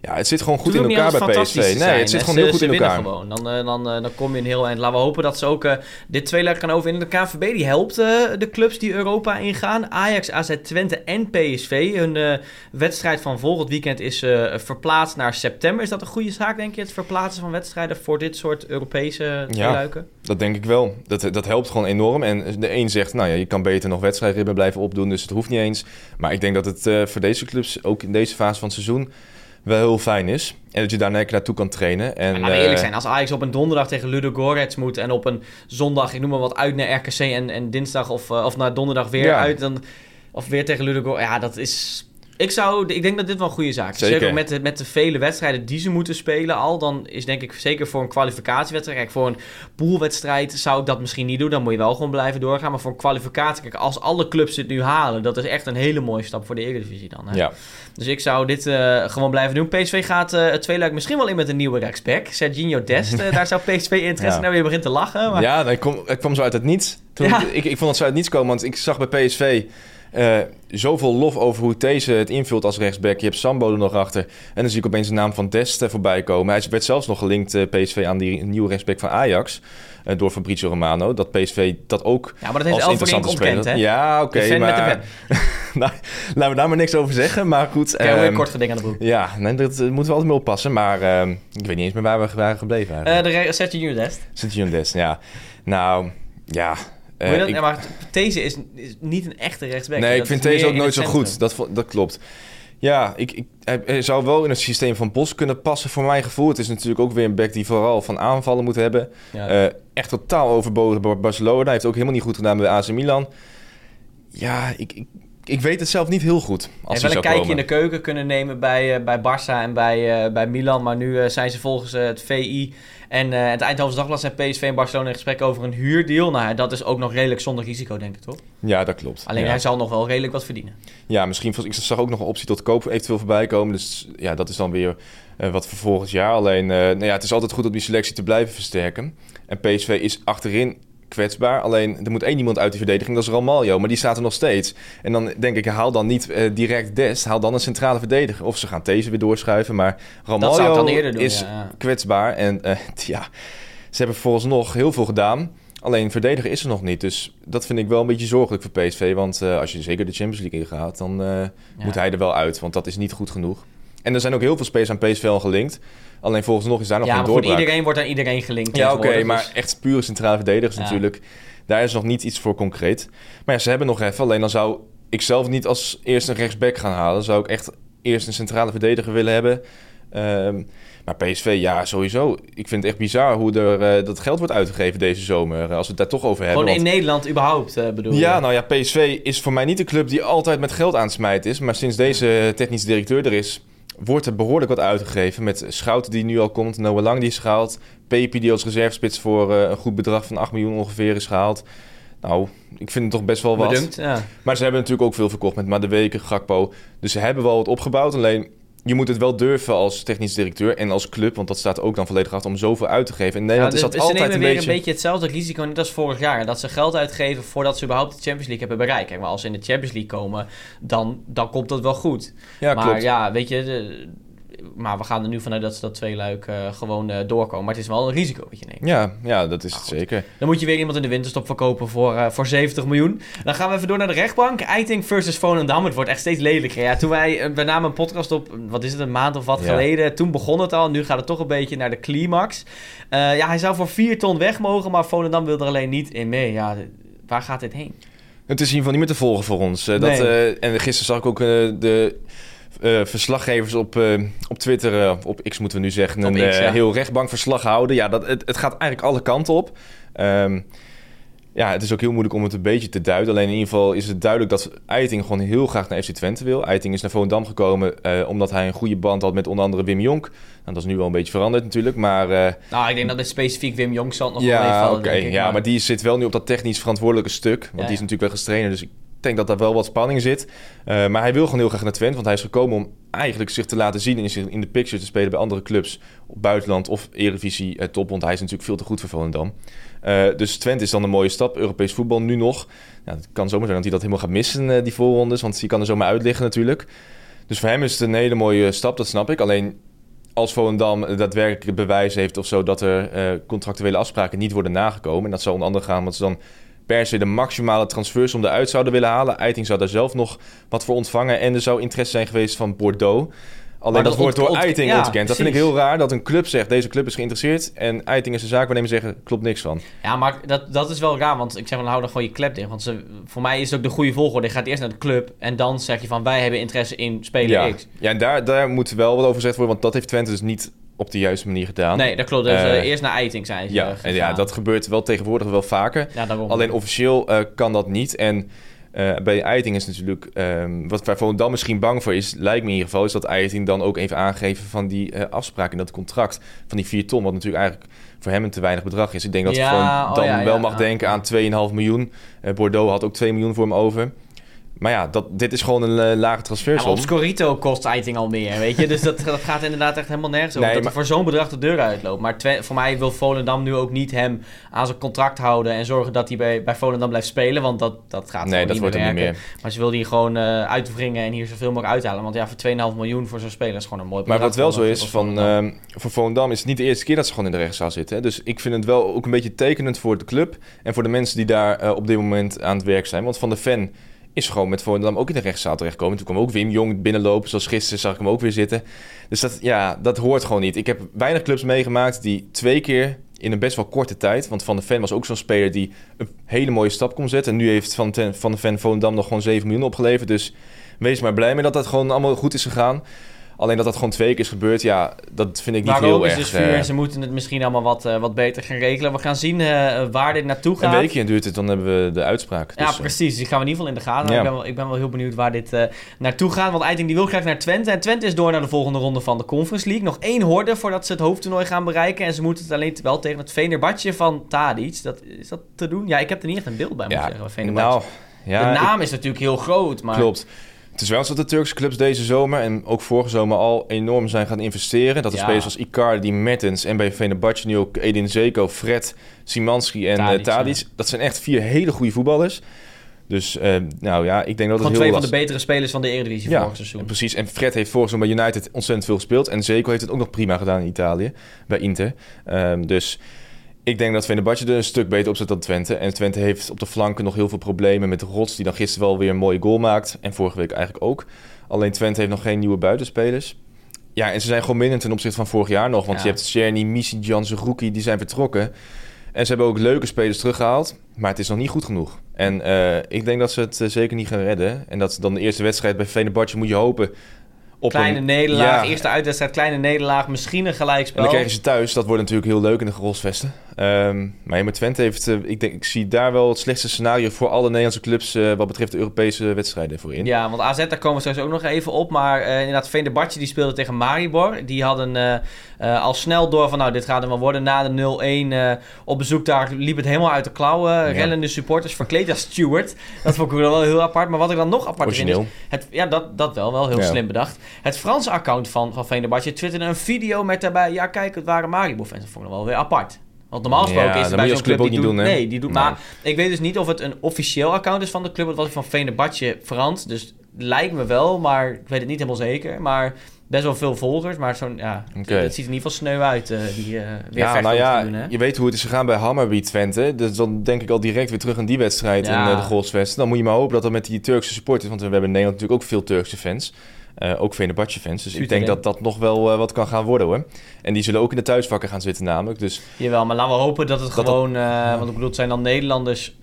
ja, het zit gewoon goed in elkaar bij PSV. Nee, het zit gewoon heel goed in elkaar. Gewoon. Dan, uh, dan, uh, dan kom je een heel eind. Laten we hopen dat ze ook uh, dit tweeluik kan over in de KVB. Die helpt de clubs die Europa ingaan. Ajax, AZ Twente en PSV. Hun wedstrijd van volgend weekend is verplaatst naar september. Is dat een goede zaak, denk je? Het verplaatsen van wedstrijden voor dit soort Europese tweeluiken? Ja, dat denk ik wel. Dat, dat helpt gewoon enorm. En de een zegt, nou ja, je kan beter nog wedstrijdritme blijven opdoen. Dus het hoeft niet eens. Maar ik denk dat het voor deze clubs, ook in deze fase van het seizoen wel heel fijn is. En dat je daar naartoe kan trainen. En, maar laten we eerlijk zijn, als Ajax op een donderdag tegen Ludo Gorets moet... en op een zondag, ik noem maar wat, uit naar RKC... en, en dinsdag of, uh, of naar donderdag weer uit... Dan, of weer tegen Ludo Gorets, ja, dat is ik, zou, ik denk dat dit wel een goede zaak is. Zeker, met de, met de vele wedstrijden die ze moeten spelen al. Dan is denk ik zeker voor een kwalificatiewedstrijd. Kijk, voor een poolwedstrijd zou ik dat misschien niet doen. Dan moet je wel gewoon blijven doorgaan. Maar voor een kwalificatie, kijk, als alle clubs het nu halen, dat is echt een hele mooie stap voor de Eredivisie dan. Hè? Ja. Dus ik zou dit uh, gewoon blijven doen. PSV gaat uh, het tweeluik misschien wel in met een nieuwe rechtsback. Serginho Dest, uh, daar zou PSV interesse ja. nou weer begint te lachen. Maar... Ja, ik kwam, ik kwam zo uit het niets. Toen, ja. ik, ik vond het zo uit het niets komen, want ik zag bij PSV... Uh, zoveel lof over hoe deze het invult als rechtsback. Je hebt Sambo er nog achter. En dan zie ik opeens de naam van Dest voorbij komen. Hij werd zelfs nog gelinkt, uh, PSV, aan die nieuwe rechtsback van Ajax. door Fabrizio Romano. Dat PSV dat ook Ja, maar dat heeft interessante speler. Hè? Ja, oké. Okay, maar... nou, laten we daar maar niks over zeggen. Maar goed. Kijk, um, een kort geding aan de broek. Ja, nee, dat moeten we altijd mee oppassen. Maar uh, ik weet niet eens meer waar we waren gebleven. De Sergio Dest. Sergio Dest, ja. Nou, ja... Uh, dat, ik, ja, maar These is, is, niet een echte rechtsback. Nee, ik vind These ook nooit zo goed. Dat, dat klopt. Ja, ik, ik, hij zou wel in het systeem van Bos kunnen passen voor mijn gevoel. Het is natuurlijk ook weer een back die vooral van aanvallen moet hebben. Ja. Uh, echt totaal overbodig bij Barcelona. Hij heeft ook helemaal niet goed gedaan bij AC Milan. Ja, ik, ik, ik weet het zelf niet heel goed. Als hij wel een kijkje komen. in de keuken kunnen nemen bij, uh, bij Barça en bij, uh, bij Milan. Maar nu zijn ze volgens het VI en het Eindhoven Dagblad zijn PSV en Barcelona in gesprek over een huurdeal. Nou, dat is ook nog redelijk zonder risico, denk ik, toch? Ja, dat klopt. Alleen ja. hij zal nog wel redelijk wat verdienen. Ja, misschien. Ik zag ook nog een optie tot koop eventueel voorbij komen. Dus ja, dat is dan weer wat voor volgend jaar. Alleen, nou ja, het is altijd goed om die selectie te blijven versterken. En PSV is achterin kwetsbaar. Alleen er moet één iemand uit die verdediging, dat is Ramaljo. Maar die staat er nog steeds. En dan denk ik, haal dan niet uh, direct Dest, haal dan een centrale verdediger. Of ze gaan deze weer doorschuiven. Maar Ramaljo is ja, kwetsbaar. En uh, ja, ze hebben volgens nog heel veel gedaan. Alleen verdediger is er nog niet. Dus dat vind ik wel een beetje zorgelijk voor PSV. Want uh, als je zeker de Champions League ingaat, dan moet hij er wel uit. Want dat is niet goed genoeg. En er zijn ook heel veel spelers aan PSV al gelinkt. Alleen volgens nog is daar nog ja, geen doorbraak. Ja, iedereen wordt aan iedereen gelinkt. Ja, oké, okay, maar dus- echt pure centrale verdedigers ja. natuurlijk. Daar is nog niet iets voor concreet. Maar ja, ze hebben nog even. Alleen dan zou ik zelf niet als eerste een rechtsback gaan halen. Dan zou ik echt eerst een centrale verdediger willen hebben. Um, maar PSV, ja, sowieso. Ik vind het echt bizar hoe er uh, dat geld wordt uitgegeven deze zomer. Als we het daar toch over hebben. Gewoon in want... Nederland überhaupt, uh, bedoel Ja, je? nou ja, PSV is voor mij niet de club die altijd met geld aansmijt is. Maar sinds deze technische directeur er is, wordt er behoorlijk wat uitgegeven. Met Schouten die nu al komt, Noah Lang die is gehaald. Pepi die als reservespits voor uh, een goed bedrag van 8 miljoen ongeveer is gehaald. Nou, ik vind het toch best wel wat. Bedankt, ja. Maar ze hebben natuurlijk ook veel verkocht met Madeweke, Gakpo. Dus ze hebben wel wat opgebouwd. Alleen je moet het wel durven als technisch directeur en als club, want dat staat ook dan volledig achter om zoveel uit te geven. In Nederland ja, is dat altijd een weer beetje... een beetje hetzelfde risico net als vorig jaar. Dat ze geld uitgeven voordat ze überhaupt de Champions League hebben bereikt. Kijk, maar als ze in de Champions League komen, dan, dan komt dat wel goed. Ja, maar klopt. ja, weet je... Maar we gaan er nu vanuit dat ze dat twee luik uh, gewoon uh, doorkomen. Maar het is wel een risico wat je neemt. Ja, ja dat is het zeker. Dan moet je weer iemand in de winterstop verkopen voor, uh, voor 70 miljoen. Dan gaan we even door naar de rechtbank. Eiting versus Volendam. Het wordt echt steeds lelijker. Ja, toen wij, we namen een podcast op, wat is het, een maand of wat ja. geleden. Toen begon het al. Nu gaat het toch een beetje naar de climax. ja, hij zou voor 4 ton weg mogen, maar Volendam wil er alleen niet in mee. Ja, waar gaat dit heen? Het is in ieder geval niet meer te volgen voor ons. dat, nee. en gisteren zag ik ook de eh, verslaggevers op, eh, op Twitter, eh, op X moeten we nu zeggen, Op een X, ja. heel rechtbankverslag houden. Ja, dat, het, het gaat eigenlijk alle kanten op. Ehm, ja, het is ook heel moeilijk om het een beetje te duiden. Alleen in ieder geval is het duidelijk dat Eiting gewoon heel graag naar FC Twente wil. Eiting is naar Volendam gekomen omdat hij een goede band had met onder andere Wim Jonk. Nou, dat is nu wel een beetje veranderd natuurlijk, maar... Nou, ik denk dat dit specifiek Wim Jong zal het nog wel ja, meevallen, oké. denk ik. Ja, maar... die zit wel nu op dat technisch verantwoordelijke stuk. Want Ja, die is natuurlijk wel gestrainer. Dus ik denk dat daar wel wat spanning zit. Eh, maar hij wil gewoon heel graag naar Twente. Want hij is gekomen om eigenlijk zich te laten zien... en in de picture te spelen bij andere clubs... op buitenland of Eredivisie eh, top. Want hij is natuurlijk veel te goed voor Volendam. Eh, dus Twente is dan een mooie stap. Europees voetbal nu nog. Ja, het kan zomaar zijn dat hij dat helemaal gaat missen, die voorrondes. Want die kan er zomaar uit liggen natuurlijk. Dus voor hem is het een hele mooie stap, dat snap ik. Alleen als Volendam daadwerkelijk bewijs heeft of zo dat er contractuele afspraken niet worden nagekomen. En dat zou onder andere gaan omdat ze dan per se de maximale transfersom eruit zouden willen halen. Eiting zou daar zelf nog wat voor ontvangen. En er zou interesse zijn geweest van Bordeaux. Alleen dat, dat wordt door Eiting ja, ontkend. Dat vind ik heel raar dat een club zegt deze club is geïnteresseerd. En Eiting is een zaakwaarnemer zeggen klopt niks van. Ja, maar dat, dat is wel raar, want ik zeg van hou dan gewoon je klep dicht. Want ze, voor mij is het ook de goede volgorde. Je gaat eerst naar de club en dan zeg je van wij hebben interesse in speler Ja, X. ja en daar, daar moet wel wat over gezegd worden. Want dat heeft Twente dus niet op de juiste manier gedaan. Nee, dat klopt. Dus, eh, eerst naar Eiting zijn ze Ja, eh, en ja, dat gebeurt wel tegenwoordig wel vaker. Ja. Alleen officieel kan dat niet. En eh, bij Eiting is natuurlijk... ehm, wat waar Volendam misschien bang voor is, lijkt me in ieder geval... is dat Eiting dan ook even aangeven van die afspraak in dat contract... van die 4 ton, wat natuurlijk eigenlijk voor hem een te weinig bedrag is. Ik denk dat Ja, hij gewoon oh dan ja, wel mag denken aan 2,5 miljoen. Bordeaux had ook 2 miljoen voor hem over. Maar ja, dat, dit is gewoon een eh, lage Ja, maar transfersom. op Scorito kost Eiting al meer, weet je. Dus dat, dat gaat inderdaad echt helemaal nergens over. Nee, dat maar- voor zo'n bedrag de deur uitloopt. Maar voor mij wil Volendam nu ook niet hem aan zijn contract houden... en zorgen dat hij bij, bij Volendam blijft spelen. Want dat, dat gaat nee, gewoon dat niet wordt meer niet meer. Maar ze wil die gewoon eh uitwringen en hier zoveel mogelijk uithalen. Want ja, voor 2,5 miljoen voor zo'n speler is gewoon een mooi Maar bedrag. wat wel zo is, voor van, Volendam. ehm, voor Volendam is het niet de eerste keer dat ze gewoon in de rechtszaal zitten. Hè? Dus ik vind het wel ook een beetje tekenend voor de club en voor de mensen die daar eh, op dit moment aan het werk zijn. Want Van de Ven is gewoon met Volendam ook in de rechtszaal terechtgekomen. Toen kwam ook Wim Jong binnenlopen, zoals gisteren zag ik hem ook weer zitten. Dus dat, ja, dat hoort gewoon niet. Ik heb weinig clubs meegemaakt die twee keer in een best wel korte tijd... want Van de Ven was ook zo'n speler die een hele mooie stap kon zetten. En nu heeft Van, ten, van de Ven Volendam nog gewoon 7 miljoen opgeleverd. Dus wees maar blij mee dat dat gewoon allemaal goed is gegaan. Alleen dat dat gewoon twee keer is gebeurd, ja, dat vind ik niet Waarom heel is erg. dus vuur eh, en ze moeten het misschien allemaal wat, eh, wat beter gaan regelen. We gaan zien eh, waar dit naartoe gaat. een weekje duurt het, dan hebben we de uitspraak. Ja, Dus, precies. Die gaan we in ieder geval in de gaten. Ja. Ik, ben wel, ik ben wel heel benieuwd waar dit naartoe gaat. Want Eiting die wil graag naar Twente. En Twente is door naar de volgende ronde van de Conference League. Nog één horde voordat ze het hoofdtoernooi gaan bereiken. En ze moeten het alleen wel tegen het Venerbahce van Tadic. Dat, is dat te doen? Ja, ik heb er niet echt een beeld bij, moet ja, zeggen. Nou, ja, de ik- naam is natuurlijk heel groot, maar... Klopt. Het is wel zo dat de Turkse clubs deze zomer en ook vorige zomer al enorm zijn gaan investeren. Dat Ja. spelers als Icardi, Mertens en bij Fenerbahce nu ook Edin Zeko, Fred, Simanski en Tadic, Tadic. Tadic. Dat zijn echt vier hele goede voetballers. Dus eh, nou ja, ik denk dat het Gewoon heel twee van de betere spelers van de Eredivisie ja, vorig seizoen. precies. En Fred heeft vorig seizoen bij United ontzettend veel gespeeld. En Zeko heeft het ook nog prima gedaan in Italië, bij Inter. Ehm, dus ik denk dat Fenerbahce er een stuk beter op zit dan Twente. En Twente heeft op de flanken nog heel veel problemen met Rots... die dan gisteren wel weer een mooie goal maakt. En vorige week eigenlijk ook. Alleen Twente heeft nog geen nieuwe buitenspelers. Ja, en ze zijn gewoon minder ten opzichte van vorig jaar nog. Want Ja. je hebt Czerny, Misi, Jansen, Rookie, die zijn vertrokken. En ze hebben ook leuke spelers teruggehaald. Maar het is nog niet goed genoeg. En eh, ik denk dat ze het eh, zeker niet gaan redden. En dat dan de eerste wedstrijd bij Fenerbahce moet je hopen... Op Kleine een, nederlaag, Ja. eerste uitwedstrijd, kleine nederlaag, misschien een en gelijkspel. dan krijgen ze thuis. Dat wordt natuurlijk heel leuk in de Grolsvesten. Ehm maar ja, met Twente heeft... eh, ik, denk, ik zie daar wel het slechtste scenario... voor alle Nederlandse clubs... eh, wat betreft de Europese wedstrijden voor in. Ja, want AZ, daar komen we straks ook nog even op. Maar eh, inderdaad, Venerbatje die speelde tegen Maribor. Die hadden al snel door van, nou, dit gaat hem wel worden. Na de 0-1 eh, op bezoek daar liep het helemaal uit de klauwen. Rellende supporters verkleed als Stewart. Dat vond ik wel heel apart. Maar wat ik dan nog apart vind is... Het, ja, dat, dat wel, wel heel Ja. slim bedacht. Het Franse account van, van Venerbatje twitterde een video met daarbij... Ja, kijk, het waren Maribor-fans. Dat vond ik wel weer apart. Want normaal gesproken Ja, is het bij zo'n club die niet doet... doen? Nee, die doet... Nee. Maar ik weet dus niet of het een officieel account is van de club. Het was van Venerbatje Frans. Dus lijkt me wel, maar ik weet het niet helemaal zeker. Maar best wel veel volgers. Maar zo'n, ja, het ziet er in ieder geval sneu uit. eh, die eh weer Ja, nou ja, te doen, hè? je weet hoe het is gegaan bij Hammarby Twente. Dus dan denk ik al direct weer terug aan die wedstrijd Ja. in eh, de Grolsvesten. Dan moet je maar hopen dat dat met die Turkse supporters... want we hebben in Nederland natuurlijk ook veel Turkse fans... eh, ook Fenerbahce fans. Dus ik denk dat dat nog wel eh, wat kan gaan worden hoor. En die zullen ook in de thuisvakken gaan zitten namelijk. Dus Jawel, maar laten we hopen dat het Dat gewoon... eh, want ik bedoel, het zijn dan Nederlanders...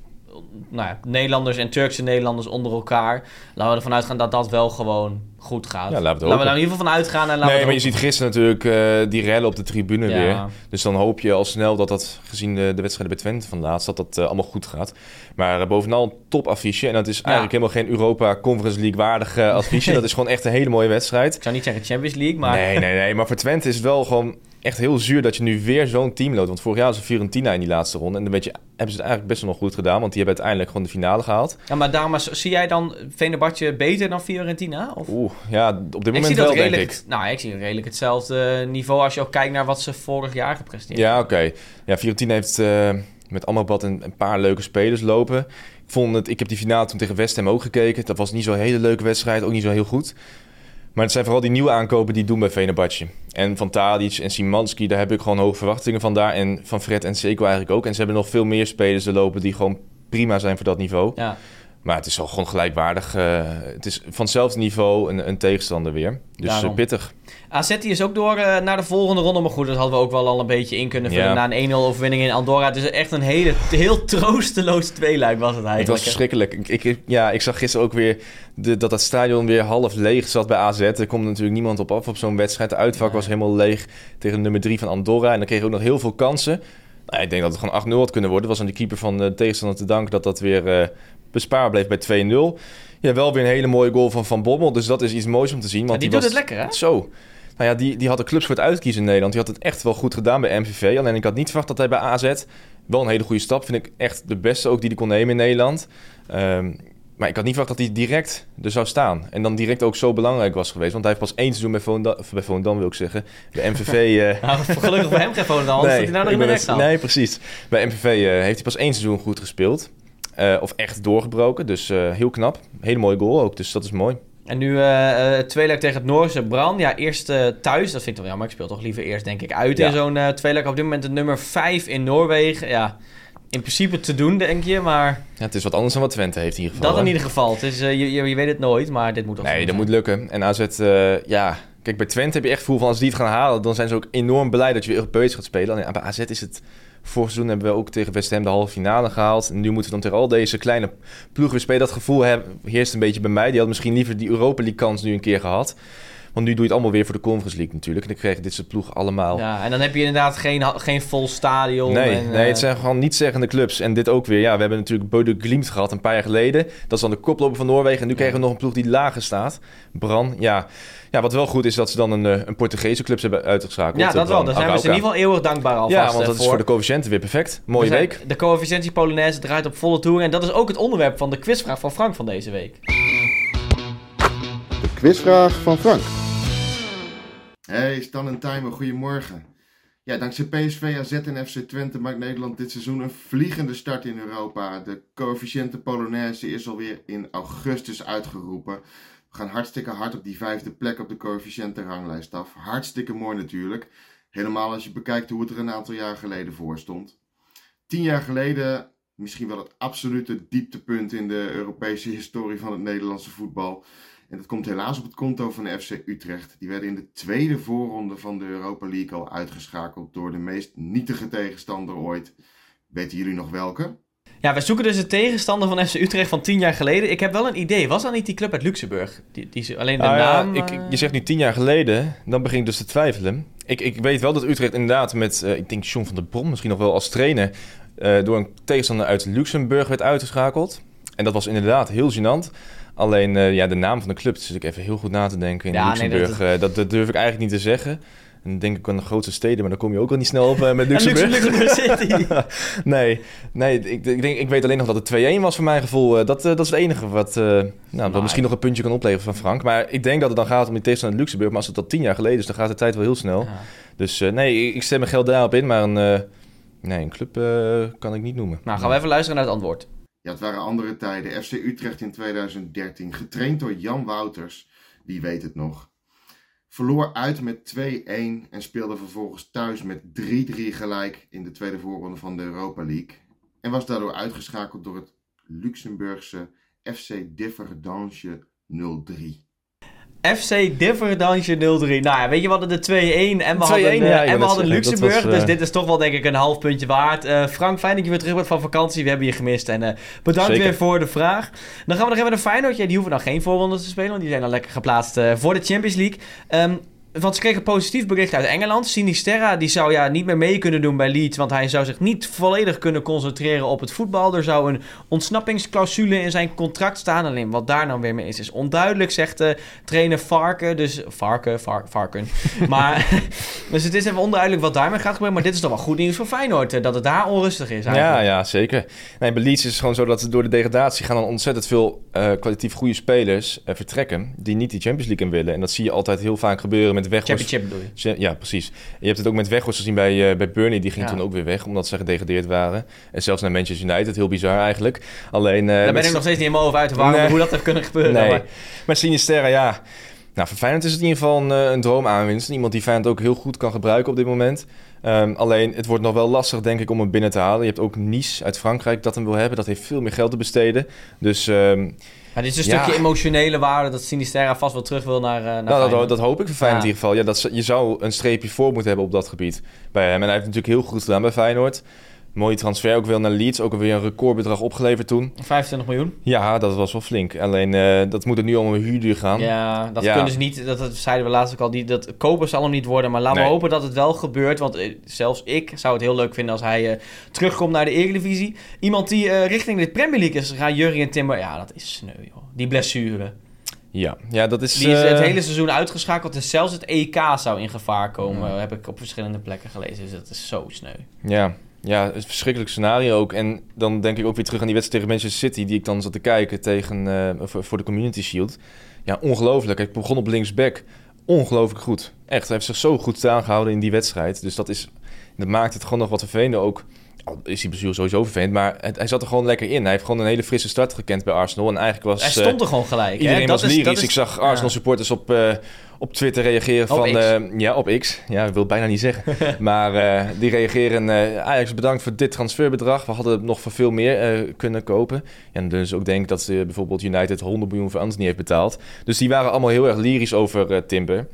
Nou ja, Nederlanders en Turkse Nederlanders onder elkaar. Laten we ervan uitgaan dat dat wel gewoon goed gaat. Ja, laten we laten daar in ieder geval van uitgaan. En laten Nee, we maar je ziet gisteren natuurlijk eh, die rellen op de tribune Ja. weer. Dus dan hoop je al snel dat dat, gezien de, de wedstrijden bij Twente van laatst, dat dat eh, allemaal goed gaat. Maar eh, bovenal een topaffiche. En dat is eigenlijk helemaal geen Europa Conference League waardig affiche. dat is gewoon echt een hele mooie wedstrijd. Ik zou niet zeggen Champions League, maar... Nee, nee, nee. Maar voor Twente is het wel gewoon echt heel zuur dat je nu weer zo'n team loopt. Want vorig jaar was Fiorentina in die laatste ronde. En dan weet je, hebben ze het eigenlijk best wel nog goed gedaan. Want die Ja, op dit ik moment zie dat wel, denk redelijk, ik. Nou, ik zie redelijk hetzelfde niveau als je ook kijkt naar wat ze vorig jaar gepresteerd Ja, oké. Ja, Fiorentina heeft eh, met Amrabat een, een paar leuke spelers lopen. Ik, vond het, ik heb die finale toen tegen West Ham ook gekeken. Dat was niet zo'n hele leuke wedstrijd, ook niet zo heel goed. Maar het zijn vooral die nieuwe aankopen die doen bij Venerbahce. En van Tadic en Simanski, daar heb ik gewoon hoge verwachtingen van daar. En van Fred en Seco eigenlijk ook. En ze hebben nog veel meer spelers er lopen die gewoon prima zijn voor dat niveau. Ja. Maar het is wel gewoon gelijkwaardig. eh, het is van hetzelfde niveau een, een tegenstander weer. Dus eh, pittig. AZ die is ook door eh, naar de volgende ronde. Maar goed, dat hadden we ook wel al een beetje in kunnen vullen. Ja. Na een 1-0 overwinning in Andorra. Het is echt een hele, heel troosteloos tweeluik was het Het eigenlijk. was verschrikkelijk. Ik, ik, ja, ik zag gisteren ook weer de, dat dat stadion weer half leeg zat bij AZ. Er komt natuurlijk niemand op af op zo'n wedstrijd. De uitvak was helemaal leeg tegen nummer 3 van Andorra. En dan kreeg je ook nog heel veel kansen. Nou, ik denk dat het gewoon 8-0 had kunnen worden. Het was aan de keeper van de tegenstander te danken dat dat weer bespaar bleef bij 2-0. Ja, wel weer een hele mooie goal van Van Bommel. Dus dat is iets moois om te zien. Ja, Want die die doet was... het lekker, hè? Zo. Nou ja, die, die had de clubs voor het uitkiezen in Nederland. Die had het echt wel goed gedaan bij MVV. Alleen ik had niet verwacht dat hij bij AZ... Wel een hele goede stap. Vind ik echt de beste ook die hij kon nemen in Nederland. Ehm, maar ik had niet verwacht dat hij direct er zou staan. En dan direct ook zo belangrijk was geweest. Want hij heeft pas één seizoen bij Volendam, bij Volendam wil ik zeggen. Bij MVV... eh, Nou, gelukkig voor hem geen anders nee, hij nou nog rechts het- Nee, precies. Bij MVV eh, heeft hij pas één seizoen goed gespeeld. Eh, of echt doorgebroken. Dus eh, heel knap. Hele mooie goal ook. Dus dat is mooi. En nu eh, tweeluik tegen het Noorse Bran. Ja, eerst thuis. Dat vind ik wel jammer. Ik speel toch liever eerst, denk ik, uit Ja. in zo'n tweeluik. Op dit moment de nummer 5 in Noorwegen. Ja, in principe te doen, denk je. Maar Ja, het is wat anders dan wat Twente heeft in ieder geval. dat in hè? ieder geval. Het is, je, je, je weet het nooit, maar dit moet toch Nee, dat zijn. moet lukken. En AZ, ja... Kijk, bij Twente heb je echt het gevoel van als die het gaan halen... dan zijn ze ook enorm blij dat je weer Europees gaat spelen. Alleen bij AZ is het... Vorig seizoen hebben we ook tegen West Ham de halve finale gehaald. En nu moeten we dan tegen al deze kleine ploegen weer spelen. Dat gevoel heerst een beetje bij mij. Die had misschien liever die Europa League kans nu een keer gehad. Want nu doe je het allemaal weer voor de Conference League natuurlijk. En dan krijgen dit soort ploegen allemaal... Ja, en dan heb je inderdaad geen, geen vol stadion. Nee, en, nee, eh, het zijn gewoon niet zeggende clubs. En dit ook weer. Ja, we hebben natuurlijk Bode Glimt gehad een paar jaar geleden. Dat is dan de koploper van Noorwegen. En nu krijgen we nog een ploeg die lager staat. Bran, ja. Ja, wat wel goed is dat ze dan een, eh, een Portugese club hebben uitgeschakeld. Ja, dat wel. Daar zijn we ze in ieder geval eeuwig dankbaar alvast Ja, want eh, dat is voor de coëfficiënten weer perfect. Mooie We zijn- week. De coëfficiëntie Polonaise draait op volle toer. En dat is ook het onderwerp van de quizvraag van Frank van deze week. De quizvraag van Frank. Hey Stan en Timer, goedemorgen. Ja, dankzij PSV, AZ en FC Twente maakt Nederland dit seizoen een vliegende start in Europa. De coëfficiënte Polonaise is alweer in augustus uitgeroepen. Gaan hartstikke hard op die vijfde plek op de coëfficiënte ranglijst af. Hartstikke mooi natuurlijk. Helemaal als je bekijkt hoe het er een aantal jaar geleden voor stond. Tien jaar geleden misschien wel het absolute dieptepunt in de Europese historie van het Nederlandse voetbal. En dat komt helaas op het konto van de FC Utrecht. Die werden in de tweede voorronde van de Europa League al uitgeschakeld door de meest nietige tegenstander ooit. Weten jullie nog welke? Ja, we zoeken dus de tegenstander van FC Utrecht van tien jaar geleden. Ik heb wel een idee. Was dat niet die club uit Luxemburg? Die, die, alleen de Nou ja, naam... ik, eh, je zegt nu tien jaar geleden, dan begin ik dus te twijfelen. Ik, ik weet wel dat Utrecht inderdaad met, eh, ik denk John van der Brom misschien nog wel als trainer, eh, door een tegenstander uit Luxemburg werd uitgeschakeld. En dat was inderdaad heel gênant. Alleen ja, de naam van de club, dus ik even heel goed na te denken in Ja, nee, Luxemburg. dat- dat, dat durf ik eigenlijk niet te zeggen. En dan denk ik aan de grootste steden, maar dan kom je ook al niet snel op eh, met Luxemburg. Luxemburg City. nee, nee ik, ik, denk, ik weet alleen nog dat het 2-1 was voor mijn gevoel. Eh, dat, eh, dat is het enige wat, eh, nou, wat misschien nog een puntje kan opleveren van Frank. Maar ik denk dat het dan gaat om die tegenstander Luxemburg. Maar als het al tien jaar geleden is, dan gaat de tijd wel heel snel. Ja. Dus eh, nee, ik, ik stem mijn geld daarop in. Maar een, eh, nee, een club eh, kan ik niet noemen. Nou, gaan we even luisteren naar het antwoord. Ja, het waren andere tijden. FC Utrecht in 2013, getraind door Jan Wouters. Wie weet het nog. Verloor uit met 2-1 en speelde vervolgens thuis met 3-3 gelijk in de tweede voorronde van de Europa League. En was daardoor uitgeschakeld door het Luxemburgse FC Differdange 03. FC Differdange 03. Nou ja, weet je, we hadden de 2-1 en we hadden, ja, en we hadden Luxemburg. was, eh, Dus dit is toch wel denk ik een half puntje waard. Eh, Frank, fijn dat je weer terug bent van vakantie. We hebben je gemist. En eh, bedankt Zeker. weer voor de vraag. Dan gaan we nog even naar Feyenoord. Ja, die hoeven dan geen voorronde te spelen, want die zijn dan lekker geplaatst voor de Champions League. Ehm, want ze kregen een positief bericht uit Engeland. Sinisterra die zou ja niet meer mee kunnen doen bij Leeds. Want hij zou zich niet volledig kunnen concentreren op het voetbal. Er zou een ontsnappingsclausule in zijn contract staan. Alleen wat daar nou weer mee is, is onduidelijk, zegt de trainer Varken. Dus Varken, Var- Varken. maar, dus het is even onduidelijk wat daarmee gaat gebeuren. Maar dit is toch wel goed nieuws voor Feyenoord. eh, Dat het daar onrustig is Ja, eigenlijk. ja, zeker. Nee, bij Leeds is het gewoon zo dat door de degradatie gaan dan ontzettend veel eh, kwalitatief goede spelers eh, vertrekken die niet die Champions League in willen. En dat zie je altijd heel vaak gebeuren met Weghorst. Bedoel je. Cha- Ja, precies. Je hebt het ook met Weghorst gezien bij, eh bij Burnley. Die ging Ja. toen ook weer weg, omdat ze gedegradeerd waren. En zelfs naar Manchester United. Heel bizar eigenlijk. Alleen... eh, Daar met ben ik nog steeds niet helemaal over uit waarom, Nee. hoe dat heeft kunnen gebeuren. Nee, Maar- maar Sinisterra, ja. Nou, voor Feyenoord is het in ieder geval een, eh, een droomaanwinst. Iemand die Feyenoord ook heel goed kan gebruiken op dit moment. Ehm, alleen, het wordt nog wel lastig, denk ik, om hem binnen te halen. Je hebt ook Nice uit Frankrijk dat hem wil hebben. Dat heeft veel meer geld te besteden. Dus ehm, Maar dit is een Ja. stukje emotionele waarde dat Sinisterra vast wel terug wil naar, eh naar nou, dat, hoop ik voor Feyenoord Ja. in ieder geval. Ja, dat, je zou een streepje voor moeten hebben op dat gebied bij hem. En hij heeft natuurlijk heel goed gedaan bij Feyenoord. Mooie transfer ook wel naar Leeds. Ook alweer een recordbedrag opgeleverd toen. 25 miljoen. Ja, dat was wel flink. Alleen, eh, dat moet er nu om een huurduur gaan. Ja, dat Ja. kunnen ze niet. Dat, dat zeiden we laatst ook al. Die, dat kopen zal hem niet worden. Maar laten we hopen dat het wel gebeurt. Want eh, zelfs ik zou het heel leuk vinden als hij eh, terugkomt naar de Eredivisie. Iemand die richting de Premier League is gegaan, Jurgen Timber. Ja, dat is sneu, joh. Die blessure. Ja, ja dat is... Die is het hele seizoen uitgeschakeld. En zelfs het EK zou in gevaar komen. Heb ik op verschillende plekken gelezen. Dus dat is zo sneu. Ja, ja, een verschrikkelijk scenario ook. En dan denk ik ook weer terug aan die wedstrijd tegen Manchester City... die ik dan zat te kijken tegen, eh, voor, de Community Shield. Ja, ongelooflijk. Ik begon op linksback. Ongelooflijk goed. Echt, hij heeft zich zo goed aangehouden in die wedstrijd. Dus dat, is, dat maakt het gewoon nog wat vervelender ook. Al is die bestuur sowieso vervelend, maar het- hij zat er gewoon lekker in. Hij heeft gewoon een hele frisse start gekend bij Arsenal. En eigenlijk was... Hij eh, stond er gewoon gelijk. Iedereen hè? was Dat is- lyrisch. dat is- Ik zag Arsenal ja. supporters op, eh, op Twitter reageren Op van... Eh, ja, op X. Ja, ik wil het bijna niet zeggen. maar eh, die reageren... eh Ajax, bedankt voor dit transferbedrag. We hadden het nog voor veel meer kunnen kopen. En dus ook denk dat ze bijvoorbeeld United 100 miljoen voor Anthony heeft betaald. Dus die waren allemaal heel erg lyrisch over Timber.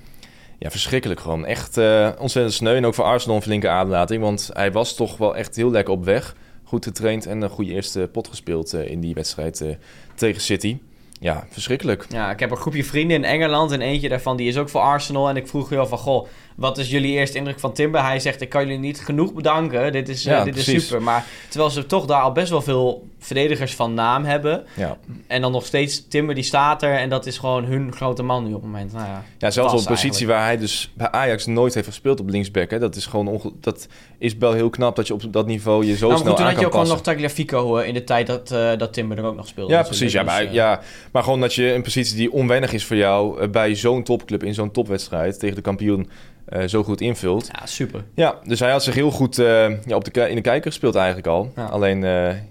Ja, verschrikkelijk gewoon. Echt ontzettend sneu. En ook voor Arsenal een flinke aderlating. Want hij was toch wel echt heel lekker op weg. Goed getraind en een goede eerste pot gespeeld in die wedstrijd tegen City. Ja, verschrikkelijk. Ja, ik heb een groepje vrienden in Engeland en eentje daarvan die is ook voor Arsenal. En ik vroeg heel van, goh, wat is jullie eerste indruk van Timber? Hij zegt, ik kan jullie niet genoeg bedanken. Dit is, eh, dit is super. Maar terwijl ze toch daar al best wel veel verdedigers van naam hebben. Ja. En dan nog steeds Timber die staat er. En dat is gewoon hun grote man nu op het moment. Nou ja, Ja, zelfs op een positie waar hij dus bij Ajax nooit heeft gespeeld op linksback. Hè. Dat is gewoon onge- dat is wel heel knap dat je op dat niveau je zo nou, snel goed, toen aan had je kan ook passen. nog Tagliafico eh, in de tijd dat, eh, dat Timber er ook nog speelde. Ja, precies. Ja maar, ja, maar gewoon dat je een positie die onwennig is voor jou eh, bij zo'n topclub in zo'n topwedstrijd tegen de kampioen eh, zo goed invult. ja, super. Ja, dus hij had zich heel goed eh, ja, op de, in de kijker gespeeld eigenlijk al. Ja. Alleen,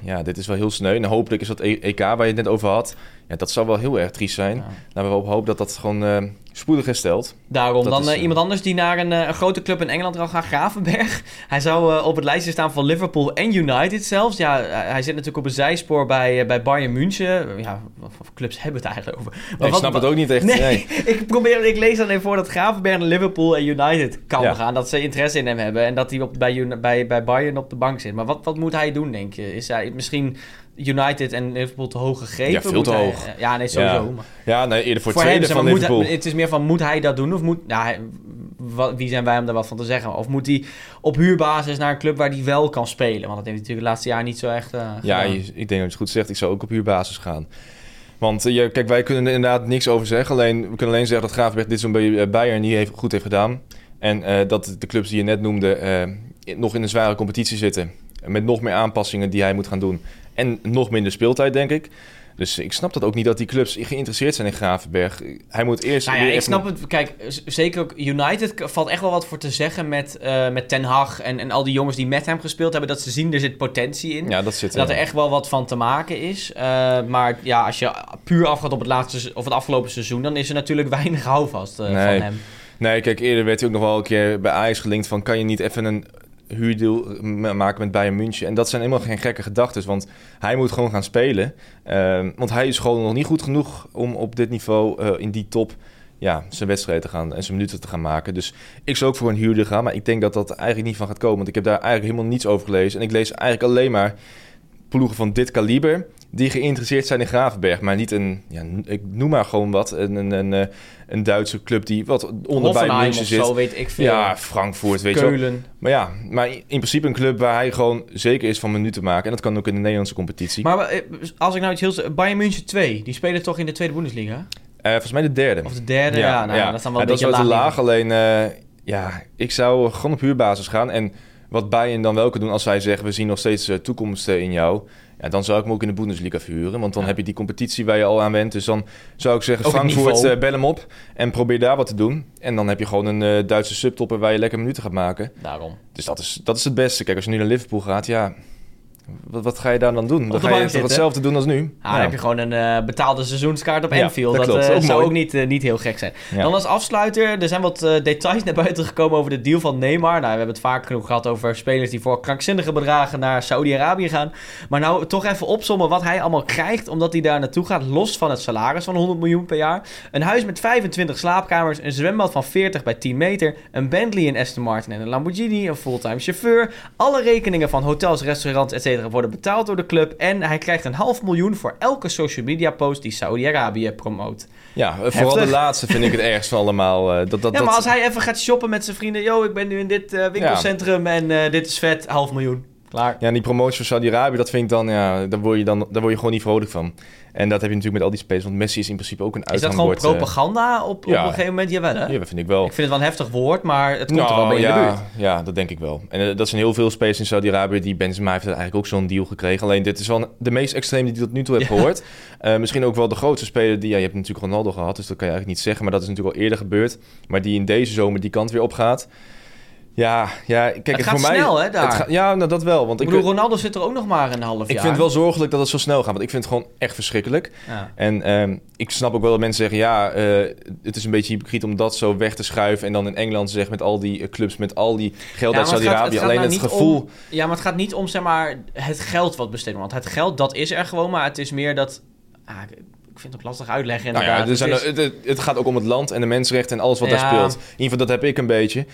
ja, dit is wel heel sneu. En hopelijk is dat E- EK waar je het net over had. Ja, dat zou wel heel erg triest zijn. Laten we op hopen dat dat gewoon spoedig herstelt. Daarom Dat dan is, eh, eh, iemand anders die naar een, eh, een grote club in Engeland wil gaan, Gravenberg. Hij zou op het lijstje staan van Liverpool en United zelfs. Ja, hij zit natuurlijk op een zijspoor bij, bij Bayern München. Ja, wat voor clubs hebben we het eigenlijk over? Maar ik wat- snap het ook niet echt. Nee, nee. ik, probeer, ik lees dan even voor dat Gravenberg naar Liverpool en United kan Ja. gaan. Dat ze interesse in hem hebben en dat hij op, bij, bij, bij Bayern op de bank zit. Maar wat, wat moet hij doen, denk je? Is hij misschien United en Liverpool te hoog gegrepen? Ja, veel te hij- hoog. ja, nee, sowieso. Ja. Nee, eerder voor, voor tweede hem, van Liverpool. hij- het is meer van, moet hij dat doen of moet... Nou, hij- wat, wie zijn wij om daar wat van te zeggen? Of moet hij op huurbasis naar een club waar hij wel kan spelen? Want dat heeft hij natuurlijk de laatste jaar niet zo echt eh, Ja, je- ik denk dat je het goed zegt. Ik zou ook op huurbasis gaan. Want eh, je, kijk, wij kunnen er inderdaad niks over zeggen. Alleen, we kunnen alleen zeggen dat Gravenberg dit zo'n bij eh, Bayern niet heeft, goed heeft gedaan. En dat de clubs die je net noemde nog in een zware competitie zitten. Met nog meer aanpassingen die hij moet gaan doen. En nog minder speeltijd, denk ik. Dus ik snap dat ook niet dat die clubs geïnteresseerd zijn in Gravenberg. Hij moet eerst... Nou ja, ik even- snap het. Kijk, zeker ook United valt echt wel wat voor te zeggen met, eh, met Ten Hag en, en al die jongens die met hem gespeeld hebben. Dat ze zien, er zit potentie in. Ja, dat zit dat er echt wel wat van te maken is. Eh, maar ja, als je puur afgaat op het, laatste, of het afgelopen seizoen, dan is er natuurlijk weinig houvast eh, Nee. van hem. Nee, kijk, eerder werd hij ook nog wel een keer bij Ajax gelinkt van... kan je niet even een huurdeal maken met Bayern München? En dat zijn helemaal geen gekke gedachten, want hij moet gewoon gaan spelen. Ehm, want hij is gewoon nog niet goed genoeg om op dit niveau, eh, in die top... ja, zijn wedstrijden te gaan en zijn minuten te gaan maken. Dus ik zou ook voor een huurder gaan, maar ik denk dat dat eigenlijk niet van gaat komen. Want ik heb daar eigenlijk helemaal niets over gelezen. En ik lees eigenlijk alleen maar ploegen van dit kaliber die geïnteresseerd zijn in Gravenberg. Maar niet een, ja, ik noem maar gewoon wat, een, een, een, eh, een Duitse club die wat onder bij Hoffenheim München zit. zo, weet ik veel. Ja, Frankfurt, weet je wel. Keulen. Maar ja, maar in principe een club waar hij gewoon zeker is van minuten maken. En dat kan ook in de Nederlandse competitie. Maar eh, als ik nou iets heel... Bayern München 2, die spelen toch in de tweede Bundesliga? Eh, volgens mij de derde. Of de derde? Ja, nou, ja. dat is dan wel Ja, een dat is beetje wel te laag. laag. Alleen, ja, ik zou gewoon op huurbasis gaan. En wat Bayern dan wel kan doen als zij zeggen... we zien nog steeds eh, toekomst in jou... Ja, dan zou ik hem ook in de Bundesliga verhuren. Want dan Ja. heb je die competitie waar je al aan went. Dus dan zou ik zeggen, Ook het Frankfurt, eh, bel hem op. En probeer daar wat te doen. En dan heb je gewoon een eh, Duitse subtopper... waar je lekker minuten gaat maken. Daarom. Dus dat is, dat is het beste. Kijk, als je nu naar Liverpool gaat, ja... Wat, wat ga je daar dan doen? Dan ga je toch hetzelfde doen als nu? Ah, dan heb je gewoon een eh, betaalde seizoenskaart op Ja, Anfield. dat eh, Ook zou mooi. ook niet, eh, niet heel gek zijn. Ja. Dan als afsluiter, er zijn wat details naar buiten gekomen over de deal van Neymar. Nou, we hebben het vaak genoeg gehad over spelers die voor krankzinnige bedragen naar Saudi-Arabië gaan. Maar nou toch even opzommen wat hij allemaal krijgt omdat hij daar naartoe gaat, los van het salaris van 100 miljoen per jaar. Een huis met 25 slaapkamers, een zwembad van 40 bij 10 meter, een Bentley, een Aston Martin en een Lamborghini, een fulltime chauffeur. Alle rekeningen van hotels, restaurants, etc. worden betaald door de club. En hij krijgt een half miljoen voor elke social media post die Saudi-Arabië promoot. Ja, vooral Heftig. de laatste vind ik het ergst van allemaal. eh, dat, dat, Ja, dat, maar als hij even gaat shoppen met zijn vrienden... Yo, ik ben nu in dit eh, winkelcentrum en eh, dit is vet, half miljoen. Klaar. Ja, en die promotie van Saudi-Arabië, dat vind ik dan, ja, daar word je dan, daar word je gewoon niet vrolijk van. En dat heb je natuurlijk met al die spelers, want Messi is in principe ook een Is dat gewoon eh, propaganda op, op een gegeven moment? Jawel, hè? ja, dat vind ik wel. Ik vind het wel een heftig woord, maar het komt er wel Nou, bij in ja, de buurt. Ja, dat denk ik wel. En eh, dat zijn heel veel spelers in Saudi-Arabië. Die Benzema heeft eigenlijk ook zo'n deal gekregen. Alleen dit is wel de meest extreme die ik tot nu toe heb Ja. gehoord. Eh, misschien ook wel de grootste speler die... Ja, je hebt natuurlijk Ronaldo gehad, dus dat kan je eigenlijk niet zeggen. Maar dat is natuurlijk al eerder gebeurd. Maar die in deze zomer die kant weer opgaat. Ja, ja kijk, Het gaat voor mij, snel, hè, daar. het ja, nou, dat wel. Want Ik ik, bedoel, Ronaldo zit er ook nog maar een half ik jaar. vind het wel zorgelijk dat het zo snel gaat. Want ik vind het gewoon echt verschrikkelijk. Ja. En ehm, ik snap ook wel dat mensen zeggen... ja, eh, het is een beetje hypocriet om dat zo weg te schuiven... en dan in Engeland zeggen met al die eh, clubs... met al die geld Ja, uit het Saudi-Arabië. het Alleen nou het gevoel... om- Ja, maar het gaat niet om, zeg maar, het geld wat besteed wordt. Want het geld, dat is er gewoon, maar het is meer dat... Ah, ik ik vind het ook lastig uitleggen Nou ja, Het is- het, het- het gaat ook om het land en de mensenrechten en alles wat Ja. daar speelt. In ieder geval, dat heb ik een beetje.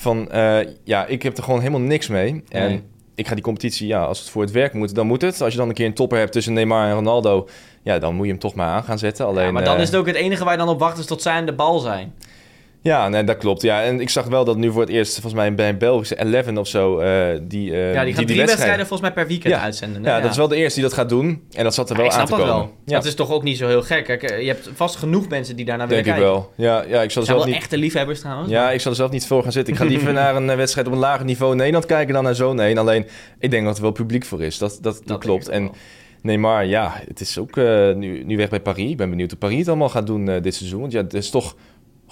Van, eh, ja, ik heb er gewoon helemaal niks mee. En Nee. ik ga die competitie, ja, als het voor het werk moet, dan moet het. Als je dan een keer een topper hebt tussen Neymar en Ronaldo... ja, dan moet je hem toch maar aan gaan zetten. Alleen, ja, maar dan eh, is het ook het enige waar je dan op wacht, is tot zij aan de bal zijn. Ja, nee, dat klopt. Ja, en ik zag wel dat nu voor het eerst, volgens mij bij een Belgische 11 of zo, eh, die, eh ja, die gaan drie wedstrijden volgens mij per weekend Ja. uitzenden. Ja, dat is wel de eerste die dat gaat doen. En dat zat er wel ik aan snap te dat komen. wel. Ja, Dat is toch ook niet zo heel gek. Kijk, eh, je hebt vast genoeg mensen die daarnaar denk willen ik kijken. wel. Ja, ja ik zal zelf wel niet... echte liefhebbers trouwens. Ja, ik zal er zelf niet voor gaan zitten. Ik ga liever naar een wedstrijd op een lager niveau in Nederland kijken dan naar zo'n een. Alleen, ik denk dat er wel publiek voor is. Dat, dat, dat, denk klopt. ik En wel. Neymar, ja, het is ook nu, nu weg bij Paris. Ik ben benieuwd hoe Paris het allemaal gaat doen dit seizoen. Want ja, het is toch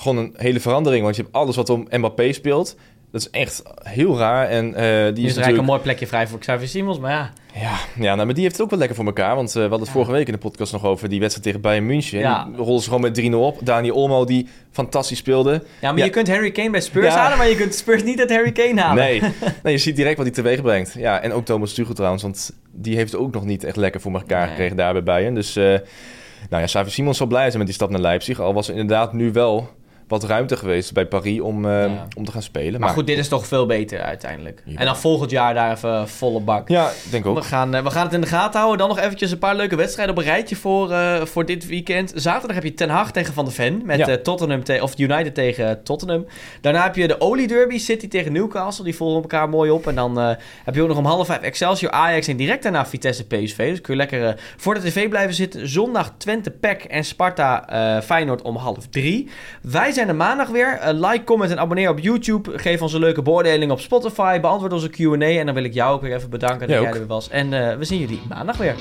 gewoon een hele verandering. Want je hebt alles wat om Mbappé speelt. Dat is echt heel raar. En eh, die is natuurlijk... een mooi plekje vrij voor Xavier Simons, maar ja. Ja, ja nou, maar die heeft het ook wel lekker voor elkaar. Want eh, we hadden het Ja. vorige week in de podcast nog over die wedstrijd tegen Bayern München. Ja. Die rollen ze gewoon met 3-0 op. Dani Olmo, die fantastisch speelde. Ja, maar Ja. je kunt Harry Kane bij Spurs halen, maar je kunt Spurs niet uit Harry Kane halen. Nee. nee, je ziet direct wat hij teweeg brengt. Ja, en ook Thomas Tuchel trouwens, want die heeft het ook nog niet echt lekker voor elkaar Nee. gekregen daar bij Bayern. Dus, eh nou ja, Xavi Simons zal blij zijn met die stap naar Leipzig. Al was er inderdaad nu wel wat ruimte geweest bij Paris om, eh, Ja. om te gaan spelen. Maar goed, dit is toch veel beter uiteindelijk. Ja. En dan volgend jaar daar even volle bak. Ja, ik denk We ook. gaan, eh, we gaan het in de gaten houden. Dan nog eventjes een paar leuke wedstrijden op een rijtje voor, eh, voor dit weekend. Zaterdag heb je Ten Hag tegen Van de Ven. Met Ja. Tottenham te of United tegen Tottenham. Daarna heb je de Oli Derby. City tegen Newcastle. Die volgen elkaar mooi op. En dan heb je ook nog om half vijf Excelsior Ajax. En direct daarna Vitesse PSV. Dus kun je lekker voor de tv blijven zitten. Zondag Twente PEC en Sparta Feyenoord om half drie. Wij zijn er maandag weer. Eh, like, comment en abonneer op YouTube. Geef ons een leuke beoordeling op Spotify. Beantwoord onze Q&A. En dan wil ik jou ook weer even bedanken dat Jij er weer was. En eh, we zien jullie maandag weer.